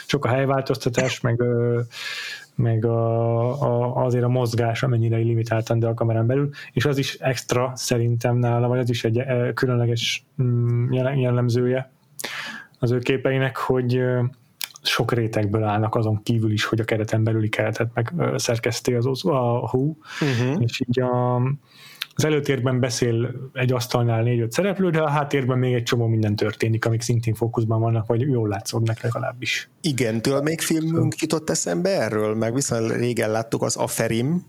sok a helyváltoztatás, meg, meg a, a, azért a mozgás, amennyire limitáltan, de a kamerán belül, és az is extra szerintem nála, vagy az is egy különleges mm, jellemzője az ő képeinek, hogy sok rétegből állnak azon kívül is, hogy a kereten belüli keretet meg szerkeszti az a hú, uh-huh. és így a, az előtérben beszél egy asztalnál négy-öt szereplő, de a háttérben még egy csomó minden történik, amik szintén fókuszban vannak, vagy jól látszódnak legalábbis. Igen, tőle még filmünk jutott eszembe erről, meg viszonylag régen láttuk az Aferim,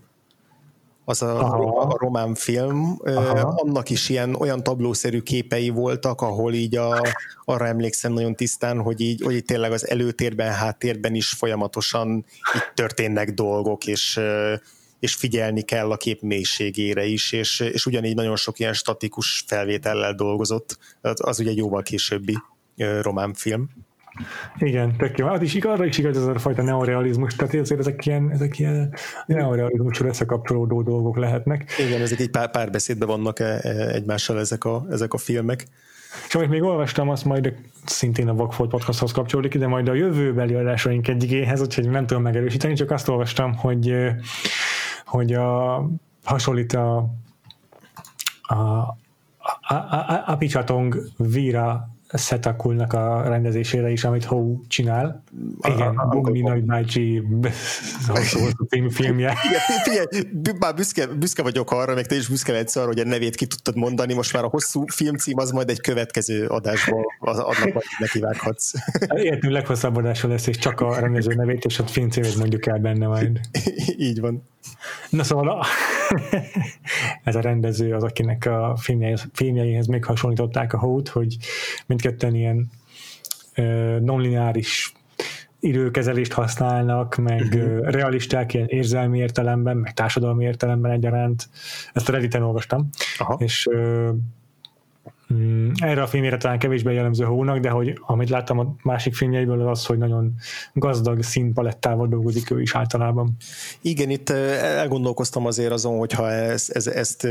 az a, a román film, Aha. annak is ilyen olyan tablószerű képei voltak, ahol így a, arra emlékszem nagyon tisztán, hogy így, hogy így tényleg az előtérben, háttérben is folyamatosan itt történnek dolgok, és, és figyelni kell a kép mélységére is, és, és ugyanígy nagyon sok ilyen statikus felvétellel dolgozott, az ugye egy jóval későbbi román film. Igen, tök jó. Hát is arra is igaz ez a fajta neorealizmus, tehát azért ezek ilyen, ezek ilyen neorealizmusra összekapcsolódó dolgok lehetnek. Igen, ezek egy pár, beszédben vannak e, e, egymással ezek a, ezek a filmek. És amit még olvastam, azt majd szintén a Vagfolt podcasthoz kapcsolódik, de majd a jövőbeli adásaink egyigéhez, úgyhogy nem tudom megerősíteni, csak azt olvastam, hogy, hogy a, hasonlít a, a, a, a, a Picsatong Vira Szetakulnak a rendezésére is, amit Hou csinál. Igen, Bugni Nagy bácsi filmje. Igen, figyelj, már büszke, büszke vagyok arra, meg te is büszke lehetsz arra, hogy a nevét ki tudtad mondani, most már a hosszú filmcím az majd egy következő adásban annak majd nekivághatsz. Értünk, leghosszabb adása lesz, és csak a rendező nevét és a filmcímét mondjuk el benne majd. Így van. Na szóval ez a rendező az, akinek a filmjeihez, filmjeihez még hasonlították a hót, hogy mindketten ilyen nonlineáris időkezelést használnak, meg uh-huh. realisták ilyen érzelmi értelemben, meg társadalmi értelemben egyaránt. Ezt a Redditen olvastam. Aha. És Mm, erre a filmére talán kevésbé jellemző hónak, de hogy amit láttam a másik filmjeiből az az, hogy nagyon gazdag színpalettával dolgozik ő is általában. Igen, itt elgondolkoztam azért azon, hogyha ezt, ezt, ezt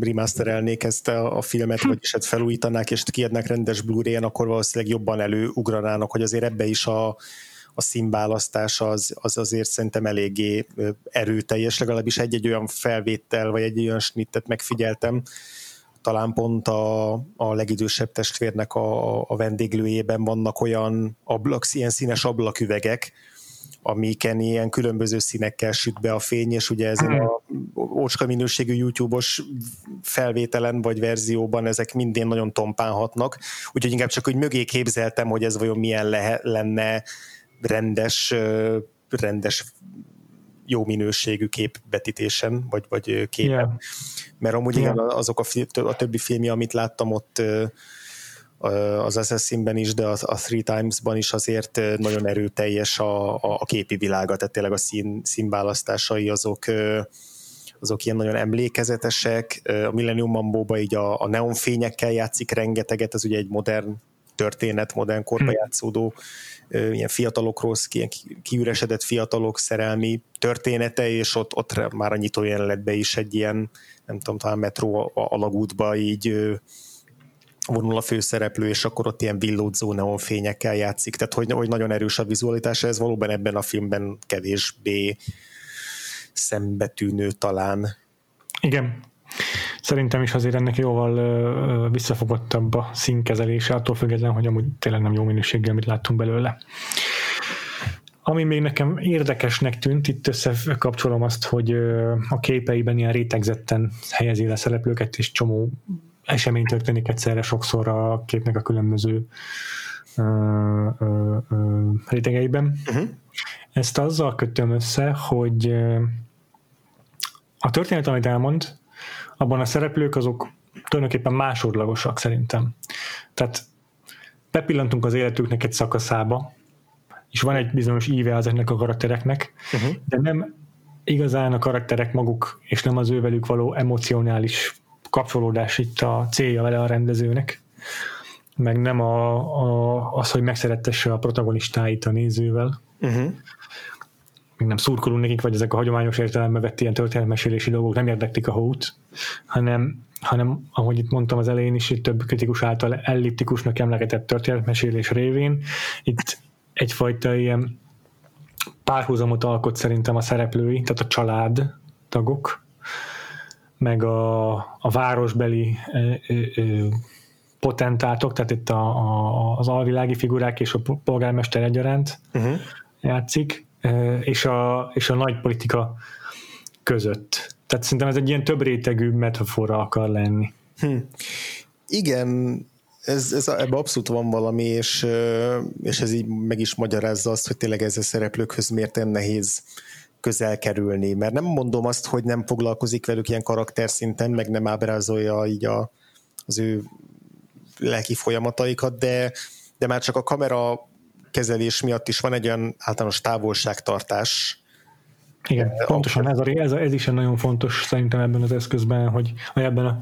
remasterelnék ezt a, a filmet, hm. vagyis ezt felújítanák és kiadnák rendes Blu-ray-en, akkor valószínűleg jobban előugranának, hogy azért ebbe is a, a színválasztás az, az azért szerintem eléggé erőteljes, legalábbis egy-egy olyan felvétel, vagy egy olyan snittet megfigyeltem, talán pont a, a legidősebb testvérnek a, a vendéglőjében vannak olyan ablak, ilyen színes ablaküvegek, amiken ilyen különböző színekkel süt be a fény, és ugye ezen a ócska minőségű YouTube-os felvételen vagy verzióban ezek mindén nagyon tompán hatnak, úgyhogy inkább csak hogy mögé képzeltem, hogy ez vajon milyen lehe, lenne rendes, rendes jó minőségű képbetítésen, vagy, vagy képen. Yeah. Mert amúgy yeah. igen, azok a, a többi filmje, amit láttam ott az Assassinben is, de a, a Three Times-ban is azért nagyon erőteljes a, a, a képi világa, tehát tényleg a szín, színválasztásai azok azok ilyen nagyon emlékezetesek. A Millennium Mambóba így a, a neonfényekkel játszik rengeteget, ez ugye egy modern történet, modern korba hmm. játszódó ilyen fiatalokról, ilyen kiüresedett fiatalok szerelmi története, és ott, ott már a nyitó jelenetben is egy ilyen, nem tudom, talán metró alagútba így vonul a főszereplő, és akkor ott ilyen villódzó neonfényekkel játszik, tehát hogy, hogy nagyon erős a vizualitás, ez valóban ebben a filmben kevésbé szembetűnő talán. Igen, Szerintem is azért ennek jóval visszafogottabb a színkezelése, attól függetlenül, hogy amúgy tényleg nem jó minőséggel, amit láttunk belőle. Ami még nekem érdekesnek tűnt, itt összekapcsolom azt, hogy a képeiben ilyen rétegzetten helyezi le szereplőket, és csomó esemény történik egyszerre sokszor a képnek a különböző ö, ö, ö, rétegeiben. Uh-huh. Ezt azzal kötöm össze, hogy a történet, amit elmond, abban a szereplők azok tulajdonképpen másodlagosak szerintem. Tehát bepillantunk az életüknek egy szakaszába, és van egy bizonyos íve ezeknek a karaktereknek, uh-huh. de nem igazán a karakterek maguk, és nem az ővelük való emocionális kapcsolódás itt a célja vele a rendezőnek, meg nem a, a, az, hogy megszerettesse a protagonistáit a nézővel, uh-huh még nem szurkolunk nekik, vagy ezek a hagyományos értelembe vett ilyen történetmesélési dolgok nem érdeklik a hót, hanem, hanem ahogy itt mondtam az elején is, itt több kritikus által elliptikusnak emlegetett történetmesélés révén, itt egyfajta ilyen párhuzamot alkot szerintem a szereplői, tehát a család tagok, meg a, a városbeli ö, ö, potentátok, tehát itt a, a, az alvilági figurák és a polgármester egyaránt uh-huh. játszik, és a, és a nagy politika között. Tehát szerintem ez egy ilyen több rétegű metafora akar lenni. Hm. Igen, ez, ez, ebben abszolút van valami, és, és ez így meg is magyarázza azt, hogy tényleg ez a szereplőkhöz miért nem nehéz közel kerülni, mert nem mondom azt, hogy nem foglalkozik velük ilyen karakter szinten, meg nem ábrázolja így a, az ő lelki folyamataikat, de, de már csak a kamera kezelés miatt is van egy olyan általános távolságtartás. Igen, eh, pontosan ez, a, ez, a, ez is egy nagyon fontos szerintem ebben az eszközben, hogy ebben a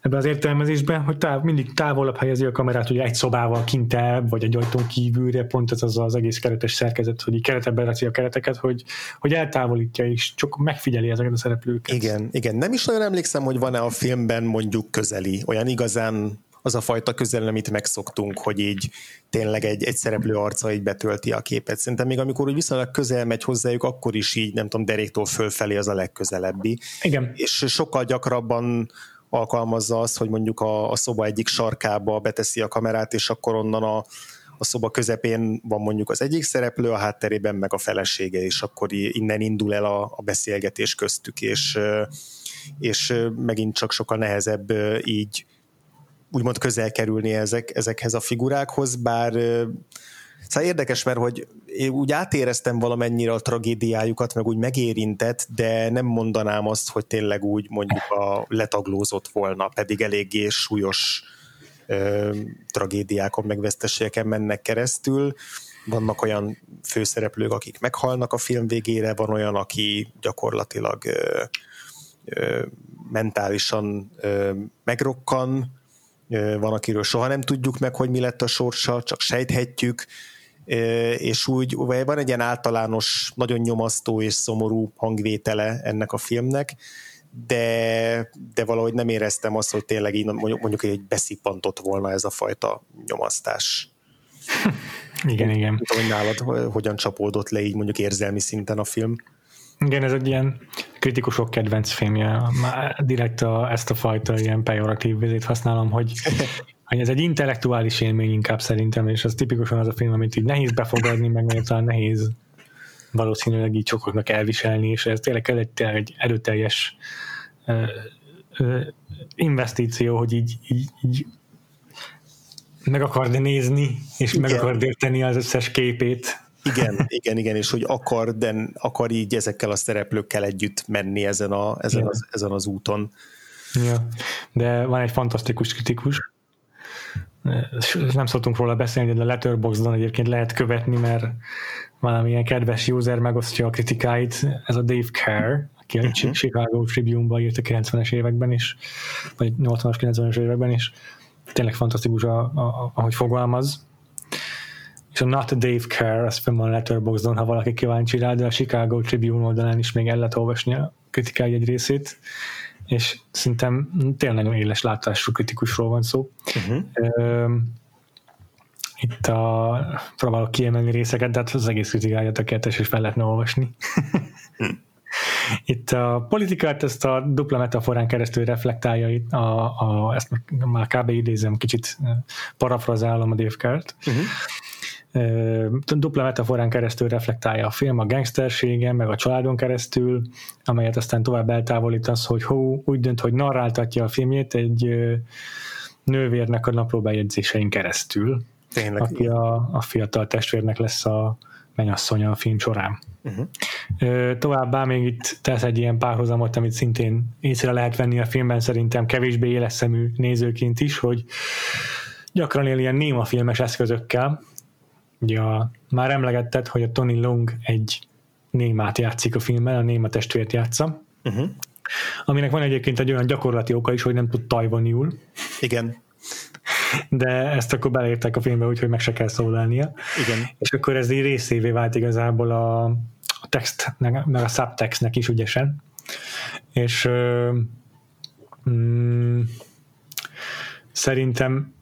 ebben az értelmezésben, hogy táv, mindig távolabb helyezi a kamerát, hogy egy szobával kintebb, vagy egy ajtón kívülre, pont ez az az egész keretes szerkezet, hogy keretebben a kereteket, hogy, hogy eltávolítja és csak megfigyeli ezeket a szereplőket. Igen, igen. Nem is nagyon emlékszem, hogy van-e a filmben mondjuk közeli, olyan igazán az a fajta közel, amit megszoktunk, hogy így tényleg egy, egy szereplő arca így betölti a képet. Szerintem még amikor úgy viszonylag közel megy hozzájuk, akkor is így, nem tudom, deréktól fölfelé az a legközelebbi. Igen. És sokkal gyakrabban alkalmazza azt, hogy mondjuk a, a szoba egyik sarkába beteszi a kamerát, és akkor onnan a, a szoba közepén van mondjuk az egyik szereplő, a hátterében meg a felesége, és akkor innen indul el a, a beszélgetés köztük, és, és megint csak sokkal nehezebb így úgymond közel kerülni ezek, ezekhez a figurákhoz, bár Szóval érdekes, mert hogy én úgy átéreztem valamennyire a tragédiájukat, meg úgy megérintett, de nem mondanám azt, hogy tényleg úgy mondjuk a letaglózott volna, pedig eléggé súlyos ö, tragédiákon, meg mennek keresztül. Vannak olyan főszereplők, akik meghalnak a film végére, van olyan, aki gyakorlatilag ö, ö, mentálisan ö, megrokkan, van, akiről soha nem tudjuk meg, hogy mi lett a sorsa, csak sejthetjük, és úgy van egy ilyen általános, nagyon nyomasztó és szomorú hangvétele ennek a filmnek, de, de valahogy nem éreztem azt, hogy tényleg így mondjuk, mondjuk egy beszippantott volna ez a fajta nyomasztás. igen, igen. Nem tudom, hogy nálad hogyan csapódott le így mondjuk érzelmi szinten a film. Igen, ez egy ilyen kritikusok kedvenc filmje. Már direkt a, ezt a fajta ilyen pejoratív vizét használom, hogy, hogy ez egy intellektuális élmény inkább szerintem, és ez tipikusan az a film, amit így nehéz befogadni, meg még talán nehéz valószínűleg így sokaknak elviselni, és ez tényleg egy, tényleg egy erőteljes uh, uh, investíció, hogy így, így, így meg akard nézni, és Igen. meg akard érteni az összes képét. Igen, igen, igen, és hogy akar, de akar így ezekkel a szereplőkkel együtt menni ezen, a, ezen, az, ezen az úton. Ja. De van egy fantasztikus kritikus, nem szoktunk róla beszélni, de a Letterboxdon egyébként lehet követni, mert valamilyen kedves user megosztja a kritikáit, ez a Dave Kerr, aki a uh-huh. Chicago Tribune-ba írt a 90-es években is, vagy 80-as, 90-es években is. Tényleg fantasztikus, a, a, ahogy fogalmaz. És a Not Dave Kerr, az fenn van Letterboxdon, ha valaki kíváncsi rá, de a Chicago Tribune oldalán is még el lehet olvasni a kritikai egy részét és szerintem tényleg nagyon éles látású kritikusról van szó. Uh-huh. Itt a, próbálok kiemelni részeket, de hát az egész kritikája tökéletes, és fel lehetne olvasni. Itt a politikát ezt a dupla metaforán keresztül reflektálja, itt a, a, ezt már kb. idézem, kicsit parafrazálom a Dave Kert. Uh-huh dupla metaforán keresztül reflektálja a film a gangsterségen, meg a családon keresztül, amelyet aztán tovább eltávolít az, hogy hó, úgy dönt, hogy narráltatja a filmjét egy nővérnek a naplóbejegyzésein keresztül, Tényleg. aki a, a fiatal testvérnek lesz a menyasszonya a film során. Uh-huh. Továbbá még itt tesz egy ilyen párhuzamot, amit szintén észre lehet venni a filmben szerintem kevésbé éleszemű nézőként is, hogy gyakran él ilyen néma filmes eszközökkel, Ugye a, már emlegetted, hogy a Tony Long egy némát játszik a filmben, a néma testvért játsza, uh-huh. aminek van egyébként egy olyan gyakorlati oka is, hogy nem tud tajvaniul. Igen. De ezt akkor beleértek a filmbe, úgyhogy meg se kell szólalnia. Igen. És akkor ez így részévé vált igazából a, a text, meg a subtextnek is ügyesen. És mm, szerintem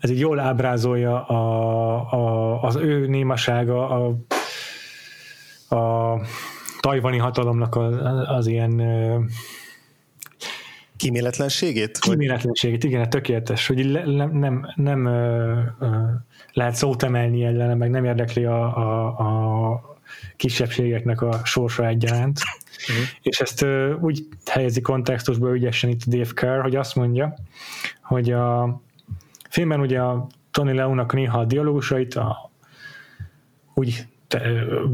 ez így jól ábrázolja a, a, az ő némasága, a, a tajvani hatalomnak az, az ilyen Kíméletlenségét? Kíméletlenségét, igen, tökéletes, hogy le, nem, nem, nem ö, ö, lehet szót emelni ellene, meg nem érdekli a, a, a kisebbségeknek a sorsa egyaránt. Uh-huh. És ezt ö, úgy helyezi kontextusba ügyesen itt a Dave Kerr, hogy azt mondja, hogy a, filmben ugye a Tony Leónak néha a dialógusait a, úgy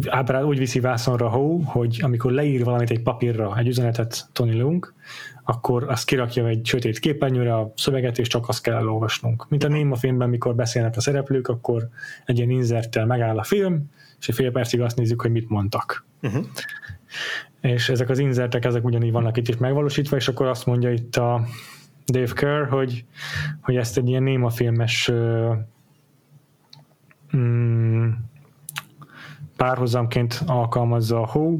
ábrád úgy viszi vászonra Hó, hogy amikor leír valamit egy papírra, egy üzenetet Tony Leung, akkor azt kirakja egy sötét képernyőre a szöveget, és csak azt kell elolvasnunk. Mint a Néma filmben, mikor beszélnek a szereplők, akkor egy ilyen inzerttel megáll a film, és egy fél percig azt nézzük, hogy mit mondtak. Uh-huh. És ezek az inzertek, ezek ugyanígy vannak itt is megvalósítva, és akkor azt mondja itt a Dave Kerr, hogy, hogy ezt egy ilyen néma filmes mm, párhuzamként alkalmazza a Ho.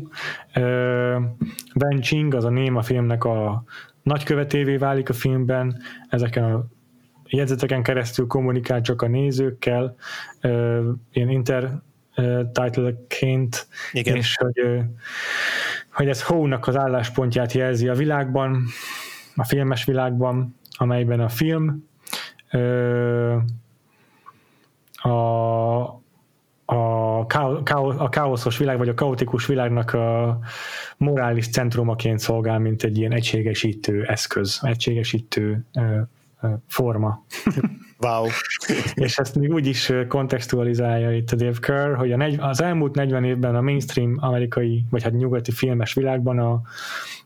Ben Ching, az a néma filmnek a nagykövetévé válik a filmben, ezeken a jegyzeteken keresztül kommunikál csak a nézőkkel, ilyen intertitle-ként, és hogy, hogy ez Ho-nak az álláspontját jelzi a világban, a filmes világban, amelyben a film ö, a, a, káosz, a káoszos világ, vagy a kaotikus világnak a morális centrumaként szolgál, mint egy ilyen egységesítő eszköz, egységesítő ö, ö, forma. Wow. És ezt még úgy is kontextualizálja itt a Dave Kerr, hogy a negy, az elmúlt 40 évben a mainstream amerikai, vagy hát nyugati filmes világban a,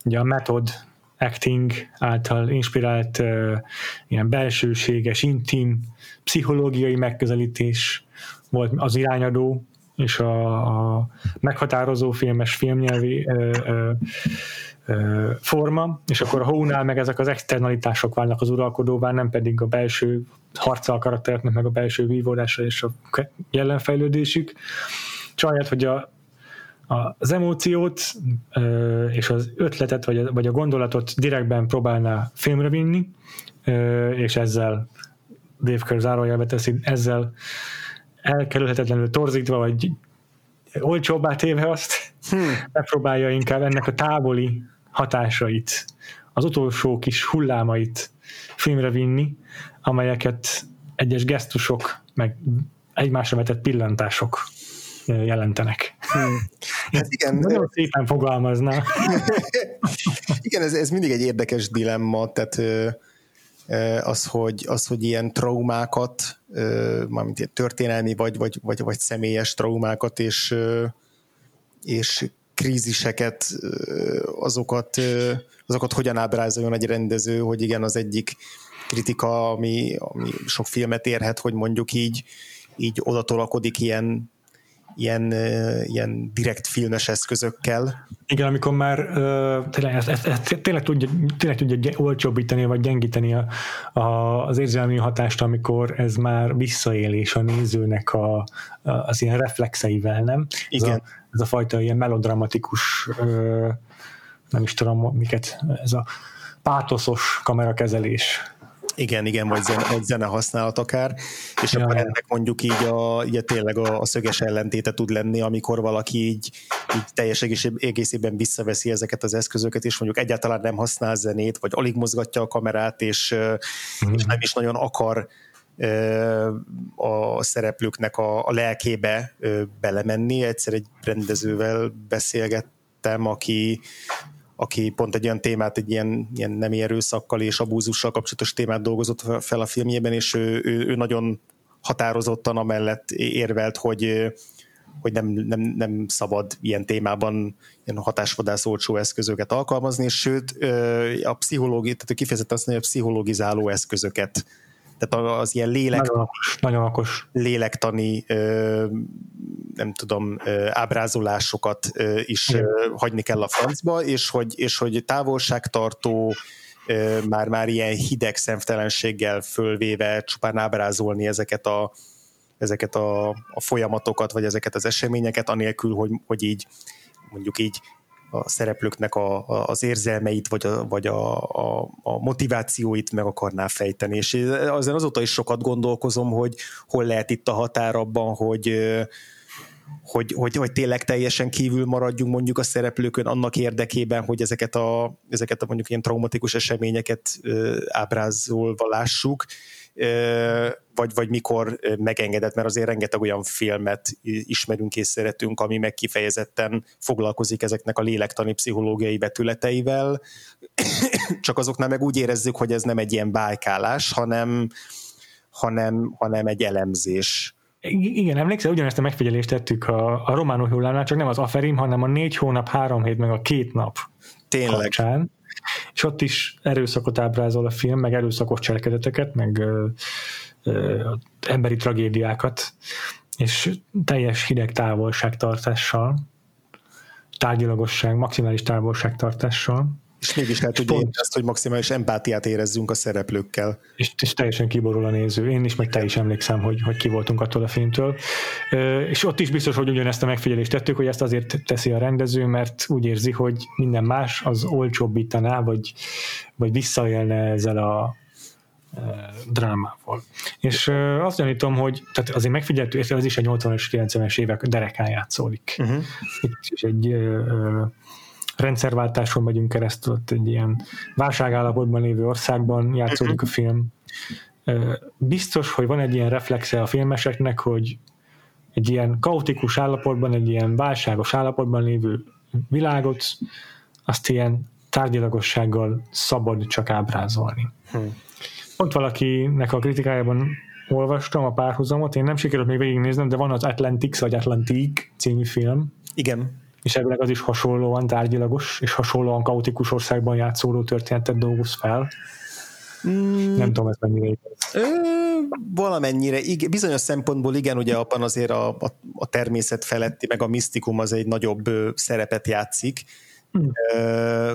ugye a metod acting által inspirált uh, ilyen belsőséges, intim, pszichológiai megközelítés volt az irányadó, és a, a meghatározó filmes filmnyelvi ö, ö, forma, és akkor a hónál meg ezek az externalitások válnak az uralkodóvá, nem pedig a belső harca a karaktereknek, meg a belső vívódása és a jelenfejlődésük. Csaját, hogy a az emóciót és az ötletet, vagy a, vagy a gondolatot direktben próbálná filmre vinni, és ezzel Dave Kerr zárójelbe teszi, ezzel elkerülhetetlenül torzítva, vagy olcsóbbá téve azt, hmm. megpróbálja inkább ennek a távoli hatásait, az utolsó kis hullámait filmre vinni, amelyeket egyes gesztusok, meg egymásra vetett pillantások jelentenek. Hmm. Hát igen. Nagyon szépen fogalmazna. igen, ez, ez mindig egy érdekes dilemma, tehát az, hogy, az, hogy ilyen traumákat, mármint ilyen történelmi vagy, vagy, vagy, vagy személyes traumákat és, és kríziseket, azokat, azokat hogyan ábrázoljon egy rendező, hogy igen, az egyik kritika, ami, ami sok filmet érhet, hogy mondjuk így, így odatolakodik ilyen ilyen, ilyen direkt filmes eszközökkel. Igen, amikor már uh, tényleg, ezt, ezt, ezt, tényleg tudja, tényleg tudja olcsóbbítani, vagy gyengíteni a, a, az érzelmi hatást, amikor ez már visszaélés a nézőnek a, a, az ilyen reflexeivel, nem? Igen. Ez a, ez a fajta ilyen melodramatikus uh, nem is tudom, miket, ez a pátoszos kamerakezelés igen, igen, vagy zene, vagy zene használat akár, és ja, akkor ennek mondjuk így a, így tényleg a, a szöges ellentéte tud lenni, amikor valaki így, így teljes egészében visszaveszi ezeket az eszközöket, és mondjuk egyáltalán nem használ zenét, vagy alig mozgatja a kamerát, és, mm. és nem is nagyon akar a szereplőknek a, a lelkébe belemenni. Egyszer egy rendezővel beszélgettem, aki aki pont egy olyan témát, egy ilyen, ilyen nem erőszakkal és abúzussal kapcsolatos témát dolgozott fel a filmjében, és ő, ő, ő nagyon határozottan amellett érvelt, hogy hogy nem, nem, nem szabad ilyen témában ilyen hatásvadász olcsó eszközöket alkalmazni, és sőt a pszichológi, tehát kifejezetten azt mondja, a pszichológizáló eszközöket tehát az ilyen lélek, nagyon okos, nagyon okos. lélektani nem tudom, ábrázolásokat is hagyni kell a francba, és hogy, és hogy távolságtartó, már, már ilyen hideg szemtelenséggel fölvéve csupán ábrázolni ezeket a, ezeket a, a folyamatokat, vagy ezeket az eseményeket, anélkül, hogy, hogy így mondjuk így a szereplőknek a, a, az érzelmeit, vagy, a, vagy a, a, a motivációit meg akarná fejteni. És azért azóta is sokat gondolkozom, hogy hol lehet itt a határ abban, hogy hogy, hogy, hogy tényleg teljesen kívül maradjunk mondjuk a szereplőkön annak érdekében, hogy ezeket a, ezeket a mondjuk ilyen traumatikus eseményeket ábrázolva lássuk, vagy, vagy mikor megengedett, mert azért rengeteg olyan filmet ismerünk és szeretünk, ami meg kifejezetten foglalkozik ezeknek a lélektani pszichológiai vetületeivel, csak azoknál meg úgy érezzük, hogy ez nem egy ilyen bájkálás, hanem, hanem, hanem egy elemzés. Igen, emlékszel, ugyanezt a megfigyelést tettük a, a románó hullámnál, csak nem az aferim, hanem a négy hónap, három hét, meg a két nap Tényleg. kapcsán. És ott is erőszakot ábrázol a film, meg erőszakos cselekedeteket, meg ö, ö, emberi tragédiákat, és teljes hideg távolságtartással, tárgyalagosság, maximális távolságtartással. És mégis el tudja pont, azt, hogy maximális empátiát érezzünk a szereplőkkel. És, és teljesen kiborul a néző. Én is, meg te is emlékszem, hogy, hogy ki voltunk attól a filmtől. És ott is biztos, hogy ugyanezt a megfigyelést tettük, hogy ezt azért teszi a rendező, mert úgy érzi, hogy minden más az olcsóbbítaná, vagy, vagy visszaélne ezzel a, drámával. És azt gyanítom, hogy tehát azért megfigyeltük, ez is a 80-as, 90-es évek derekán játszódik. Uh-huh. Itt is egy rendszerváltáson megyünk keresztül, ott egy ilyen válságállapotban lévő országban játszódik a mhm. film. Biztos, hogy van egy ilyen reflexe a filmeseknek, hogy egy ilyen kaotikus állapotban, egy ilyen válságos állapotban lévő világot, azt ilyen tárgyalagossággal szabad csak ábrázolni. Hmm. Pont valakinek a kritikájában olvastam a párhuzamot, én nem sikerült még végignéznem, de van az Atlantics vagy Atlantic című film. Igen és ebből az is hasonlóan tárgyilagos és hasonlóan kaotikus országban játszóló történetet dolgoz fel. Mm. Nem tudom, ez mennyire igaz. Valamennyire, igen, bizonyos szempontból igen, ugye abban azért a, a, a természet feletti, meg a misztikum az egy nagyobb szerepet játszik. Mm. Ö,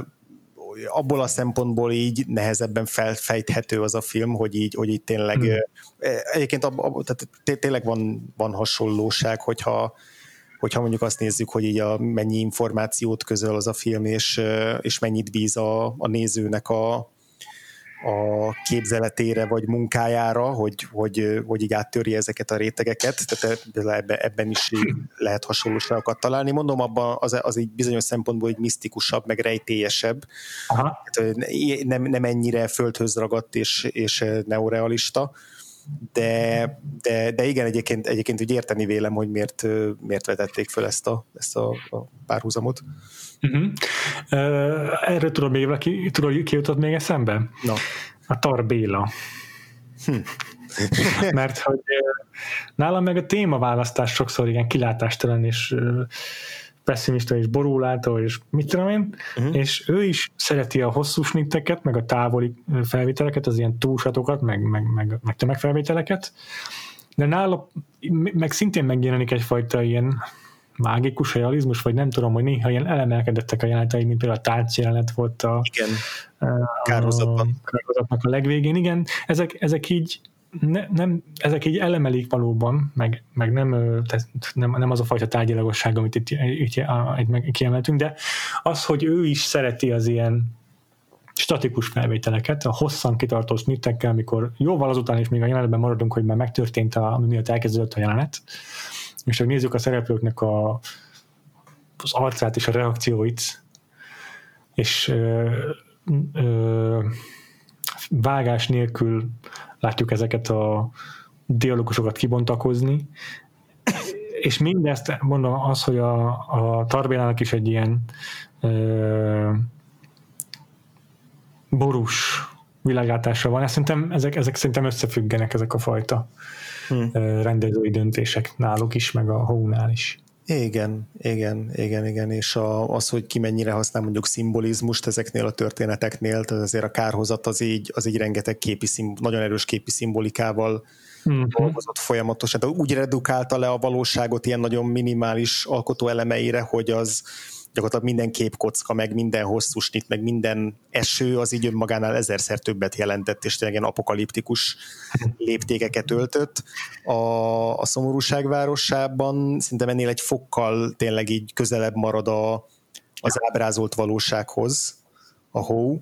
abból a szempontból így nehezebben felfejthető az a film, hogy így, hogy így tényleg, mm. egyébként ab, ab, tehát tényleg van, van hasonlóság, hogyha hogyha mondjuk azt nézzük, hogy így a, mennyi információt közöl az a film, és, és mennyit bíz a, a nézőnek a, a képzeletére vagy munkájára, hogy, hogy, hogy így áttörje ezeket a rétegeket, tehát ebben, ebben is lehet hasonlóságokat találni. Mondom, abban az, az így bizonyos szempontból egy misztikusabb, meg rejtélyesebb, Aha. nem, nem ennyire földhöz ragadt és, és neorealista, de, de, de igen, egyébként, egyébként úgy érteni vélem, hogy miért, miért vetették föl ezt a, ezt a, a párhuzamot. Uh-huh. Uh, erről tudod még valaki, tudod, ki jutott még eszembe? No. A Tar Béla. Hm. Mert hogy nálam meg a témaválasztás sokszor igen kilátástalan és pessimista és borulátó, és mit tudom én, uh-huh. és ő is szereti a hosszú snitteket, meg a távoli felvételeket, az ilyen túlsatokat, meg, meg, meg, meg tömegfelvételeket, de nála meg szintén megjelenik egyfajta ilyen mágikus realizmus, vagy nem tudom, hogy néha ilyen elemelkedettek a jelenetei, mint például a tánc jelenet volt a, igen. a kározatban. A a legvégén. Igen, ezek, ezek így ne, nem, ezek így elemelik valóban, meg, meg nem, nem, nem az a fajta tárgyilagosság, amit itt, itt, itt kiemeltünk, de az, hogy ő is szereti az ilyen statikus felvételeket, a hosszan kitartó snittekkel, amikor jóval azután is még a jelenetben maradunk, hogy már megtörtént, a, ami miatt elkezdődött a jelenet, és hogy nézzük a szereplőknek a, az arcát és a reakcióit, és ö, ö, vágás nélkül látjuk ezeket a dialogusokat kibontakozni, és mindezt mondom az, hogy a, a Tarbélának is egy ilyen ö, borús világlátása van. Ezt szerintem, ezek, ezek szerintem összefüggenek ezek a fajta hmm. rendezői döntések náluk is, meg a hónál is. Igen, igen, igen, igen, és a, az, hogy ki mennyire használ mondjuk szimbolizmust ezeknél a történeteknél, tehát azért a kárhozat az így, az így rengeteg képi, nagyon erős képi szimbolikával dolgozott folyamatosan, de úgy redukálta le a valóságot ilyen nagyon minimális alkotó elemeire, hogy az, gyakorlatilag minden képkocka, meg minden hosszú snit, meg minden eső az így önmagánál ezerszer többet jelentett, és tényleg ilyen apokaliptikus léptékeket öltött. A, a szomorúság városában szerintem ennél egy fokkal tényleg így közelebb marad a, az ábrázolt valósághoz a hó,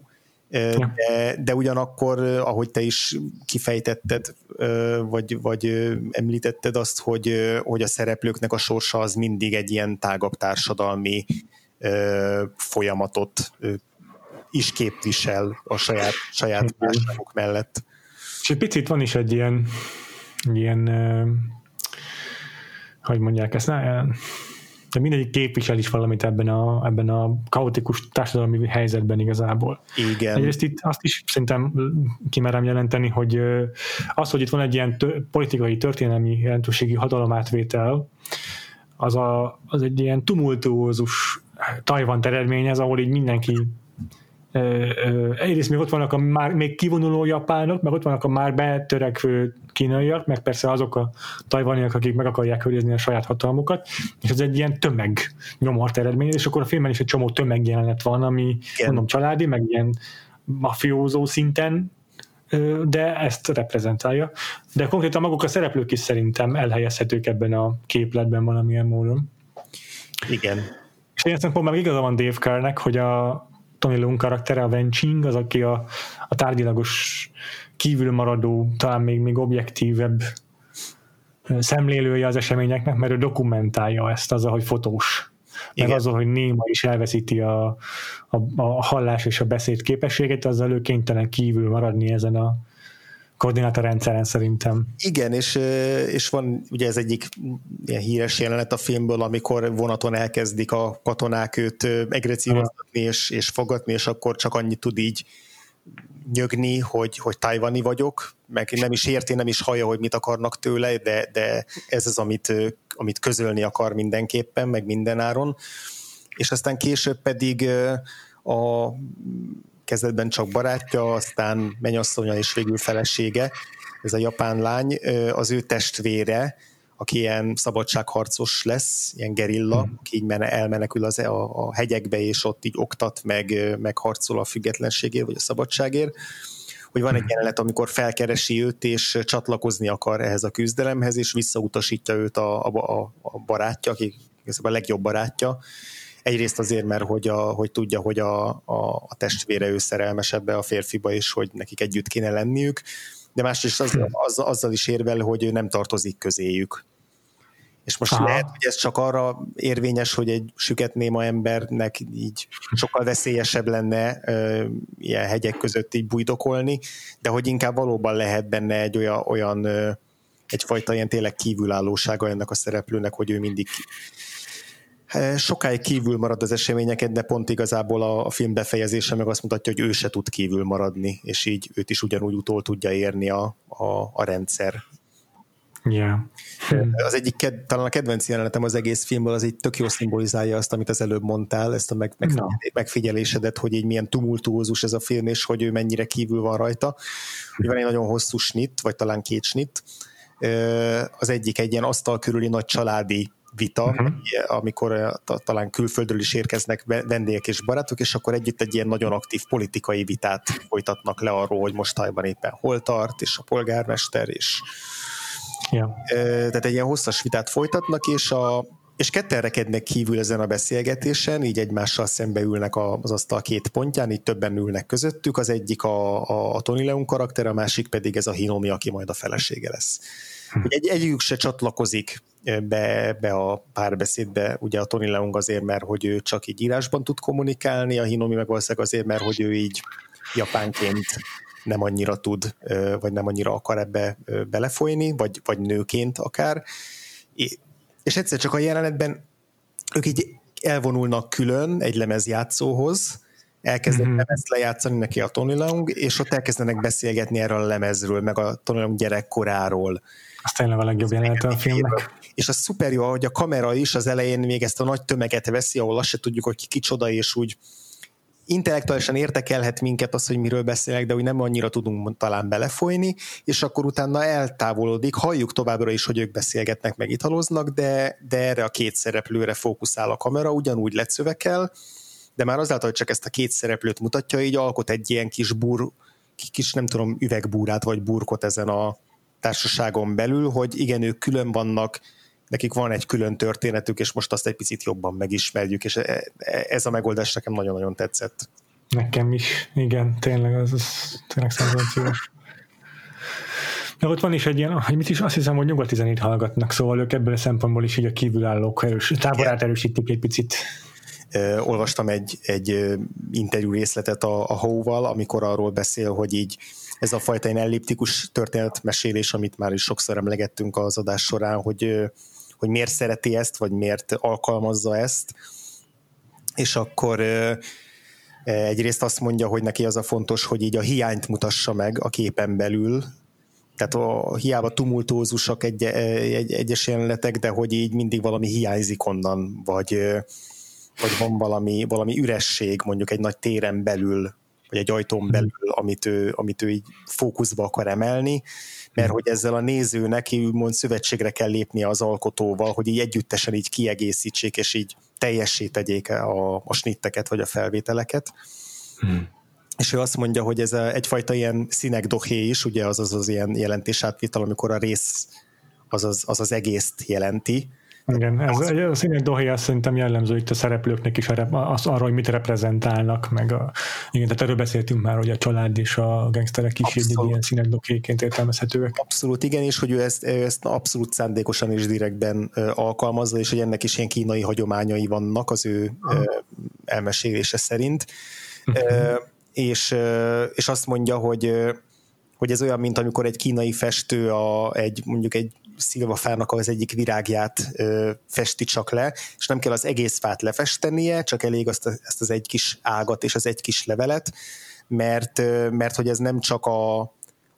de, de ugyanakkor, ahogy te is kifejtetted, vagy, vagy említetted azt, hogy, hogy a szereplőknek a sorsa az mindig egy ilyen tágabb társadalmi folyamatot is képvisel a saját, saját másságok mellett. És egy picit van is egy ilyen, ilyen hogy mondják ezt, de mindegyik képvisel is valamit ebben a, ebben a kaotikus társadalmi helyzetben igazából. Igen. Egyrészt itt azt is szerintem kimerem jelenteni, hogy az, hogy itt van egy ilyen tö- politikai, történelmi jelentőségi hatalomátvétel, az, a, az egy ilyen tumultuózus Tajvan eredményez, ahol így mindenki egyrészt még ott vannak a már még kivonuló japánok, meg ott vannak a már betörekvő kínaiak, meg persze azok a tajvaniak, akik meg akarják őrizni a saját hatalmukat, és ez egy ilyen tömeg nyomort eredmény, és akkor a filmben is egy csomó tömegjelenet van, ami Igen. mondom családi, meg ilyen mafiózó szinten, de ezt reprezentálja. De konkrétan maguk a szereplők is szerintem elhelyezhetők ebben a képletben valamilyen módon. Igen. És én szempontból meg igaza van Dave Carnek, hogy a Tony Lung karaktere, a Venching, az, aki a, a tárgyilagos kívülmaradó, talán még, még objektívebb szemlélője az eseményeknek, mert ő dokumentálja ezt azzal, hogy fotós. Meg Igen. azzal, hogy Néma is elveszíti a, a, a hallás és a beszéd képességet, azzal ő kénytelen kívül maradni ezen a, koordinátorrendszeren szerintem. Igen, és, és van ugye ez egyik ilyen híres jelenet a filmből, amikor vonaton elkezdik a katonák őt egrecívoztatni és, és fogadni, és akkor csak annyit tud így nyögni, hogy, hogy tajvani vagyok, meg nem is érti, nem is hallja, hogy mit akarnak tőle, de, de ez az, amit, amit közölni akar mindenképpen, meg mindenáron. És aztán később pedig a kezdetben csak barátja, aztán menyasszonya és végül felesége, ez a japán lány, az ő testvére, aki ilyen szabadságharcos lesz, ilyen gerilla, hmm. aki így elmenekül az, a, a hegyekbe, és ott így oktat, meg, meg harcol a függetlenségért, vagy a szabadságért hogy van egy hmm. jelenet, amikor felkeresi őt, és csatlakozni akar ehhez a küzdelemhez, és visszautasítja őt a, a, a barátja, aki igazából a legjobb barátja, egyrészt azért, mert hogy, a, hogy tudja, hogy a, a, a testvére ő szerelmes ebbe a férfiba, és hogy nekik együtt kéne lenniük, de másrészt az, az, azzal is érvel, hogy ő nem tartozik közéjük. És most Aha. lehet, hogy ez csak arra érvényes, hogy egy süket néma embernek így sokkal veszélyesebb lenne ö, ilyen hegyek között így bujdokolni, de hogy inkább valóban lehet benne egy olyan, olyan ö, egyfajta ilyen tényleg kívülállósága ennek a szereplőnek, hogy ő mindig sokáig kívül marad az eseményeket, de pont igazából a, a film befejezése meg azt mutatja, hogy ő se tud kívül maradni, és így őt is ugyanúgy utól tudja érni a, a, a rendszer. Yeah. Az egyik, talán a kedvenc jelenetem az egész filmből, az így tök jó szimbolizálja azt, amit az előbb mondtál, ezt a meg, meg, no. megfigyelésedet, hogy így milyen tumultuózus ez a film, és hogy ő mennyire kívül van rajta. Hogy van egy nagyon hosszú snit, vagy talán két snit. Az egyik egy ilyen asztal körüli nagy családi vita, uh-huh. amikor talán külföldről is érkeznek vendégek és barátok, és akkor együtt egy ilyen nagyon aktív politikai vitát folytatnak le arról, hogy most tajban éppen hol tart, és a polgármester, és Ja. Tehát egy ilyen hosszas vitát folytatnak, és a, és ketten rekednek kívül ezen a beszélgetésen, így egymással szembe ülnek az asztal két pontján, így többen ülnek közöttük, az egyik a, a, a Tony Leung karakter, a másik pedig ez a Hinomi, aki majd a felesége lesz. Hm. Egy, egyikük se csatlakozik be, be a párbeszédbe, ugye a Tony Leung azért, mert hogy ő csak így írásban tud kommunikálni, a Hinomi meg valószínűleg azért, mert hogy ő így japánként nem annyira tud, vagy nem annyira akar ebbe belefolyni, vagy, vagy nőként akár. És egyszer csak a jelenetben ők így elvonulnak külön egy lemezjátszóhoz, elkezdenek mm-hmm. lemezt lejátszani neki a Tony Leung, és ott elkezdenek beszélgetni erről a lemezről, meg a Tony Leung gyerekkoráról. Az tényleg a legjobb jelenet a filmnek. És az szuper jó, hogy a kamera is az elején még ezt a nagy tömeget veszi, ahol azt se tudjuk, hogy ki kicsoda, és úgy intellektuálisan értekelhet minket az, hogy miről beszélek, de úgy nem annyira tudunk talán belefolyni, és akkor utána eltávolodik, halljuk továbbra is, hogy ők beszélgetnek, meg italoznak, de, de erre a két szereplőre fókuszál a kamera, ugyanúgy lecövekel, de már azáltal, hogy csak ezt a két szereplőt mutatja, így alkot egy ilyen kis bur, kis nem tudom, üvegbúrát vagy burkot ezen a társaságon belül, hogy igen, ők külön vannak, nekik van egy külön történetük, és most azt egy picit jobban megismerjük, és e, e, ez a megoldás nekem nagyon-nagyon tetszett. Nekem is, igen, tényleg, az, az tényleg szenzációs. De ott van is egy ilyen, hogy mit is azt hiszem, hogy nyugati zenét hallgatnak, szóval ők ebből a szempontból is így a kívülállók erős, táborát erősítik egy picit. Uh, olvastam egy, egy interjú részletet a, a Hóval, amikor arról beszél, hogy így ez a fajta ilyen elliptikus történetmesélés, amit már is sokszor emlegettünk az adás során, hogy hogy miért szereti ezt, vagy miért alkalmazza ezt, és akkor egyrészt azt mondja, hogy neki az a fontos, hogy így a hiányt mutassa meg a képen belül, tehát a, hiába tumultózusak egy, egy, egyes jelenetek, de hogy így mindig valami hiányzik onnan, vagy, vagy van valami, valami üresség mondjuk egy nagy téren belül, vagy egy ajtón belül, amit ő, amit ő így fókuszba akar emelni, mert hogy ezzel a nézőnek úgymond szövetségre kell lépnie az alkotóval, hogy így együttesen így kiegészítsék, és így teljessé tegyék a, a snitteket, vagy a felvételeket. Hmm. És ő azt mondja, hogy ez egyfajta ilyen színekdohé is, ugye az az, az ilyen jelentésátvital, amikor a rész az az, az, az egészt jelenti, igen, ez az... a színek dohé azt szerintem jellemző itt a szereplőknek is az, arra, hogy mit reprezentálnak, meg a, igen, tehát erről beszéltünk már, hogy a család és a gangsterek is egy ilyen színek dohéként értelmezhetőek. Abszolút, igen, és hogy ő ezt, ezt abszolút szándékosan és direktben alkalmazza, és hogy ennek is ilyen kínai hagyományai vannak az ő uh elmesélése szerint. Uh-huh. És, és azt mondja, hogy hogy ez olyan, mint amikor egy kínai festő a, egy, mondjuk egy szilvafának az egyik virágját ö, festi csak le, és nem kell az egész fát lefestenie, csak elég azt, a, ezt az egy kis ágat és az egy kis levelet, mert, ö, mert hogy ez nem csak a,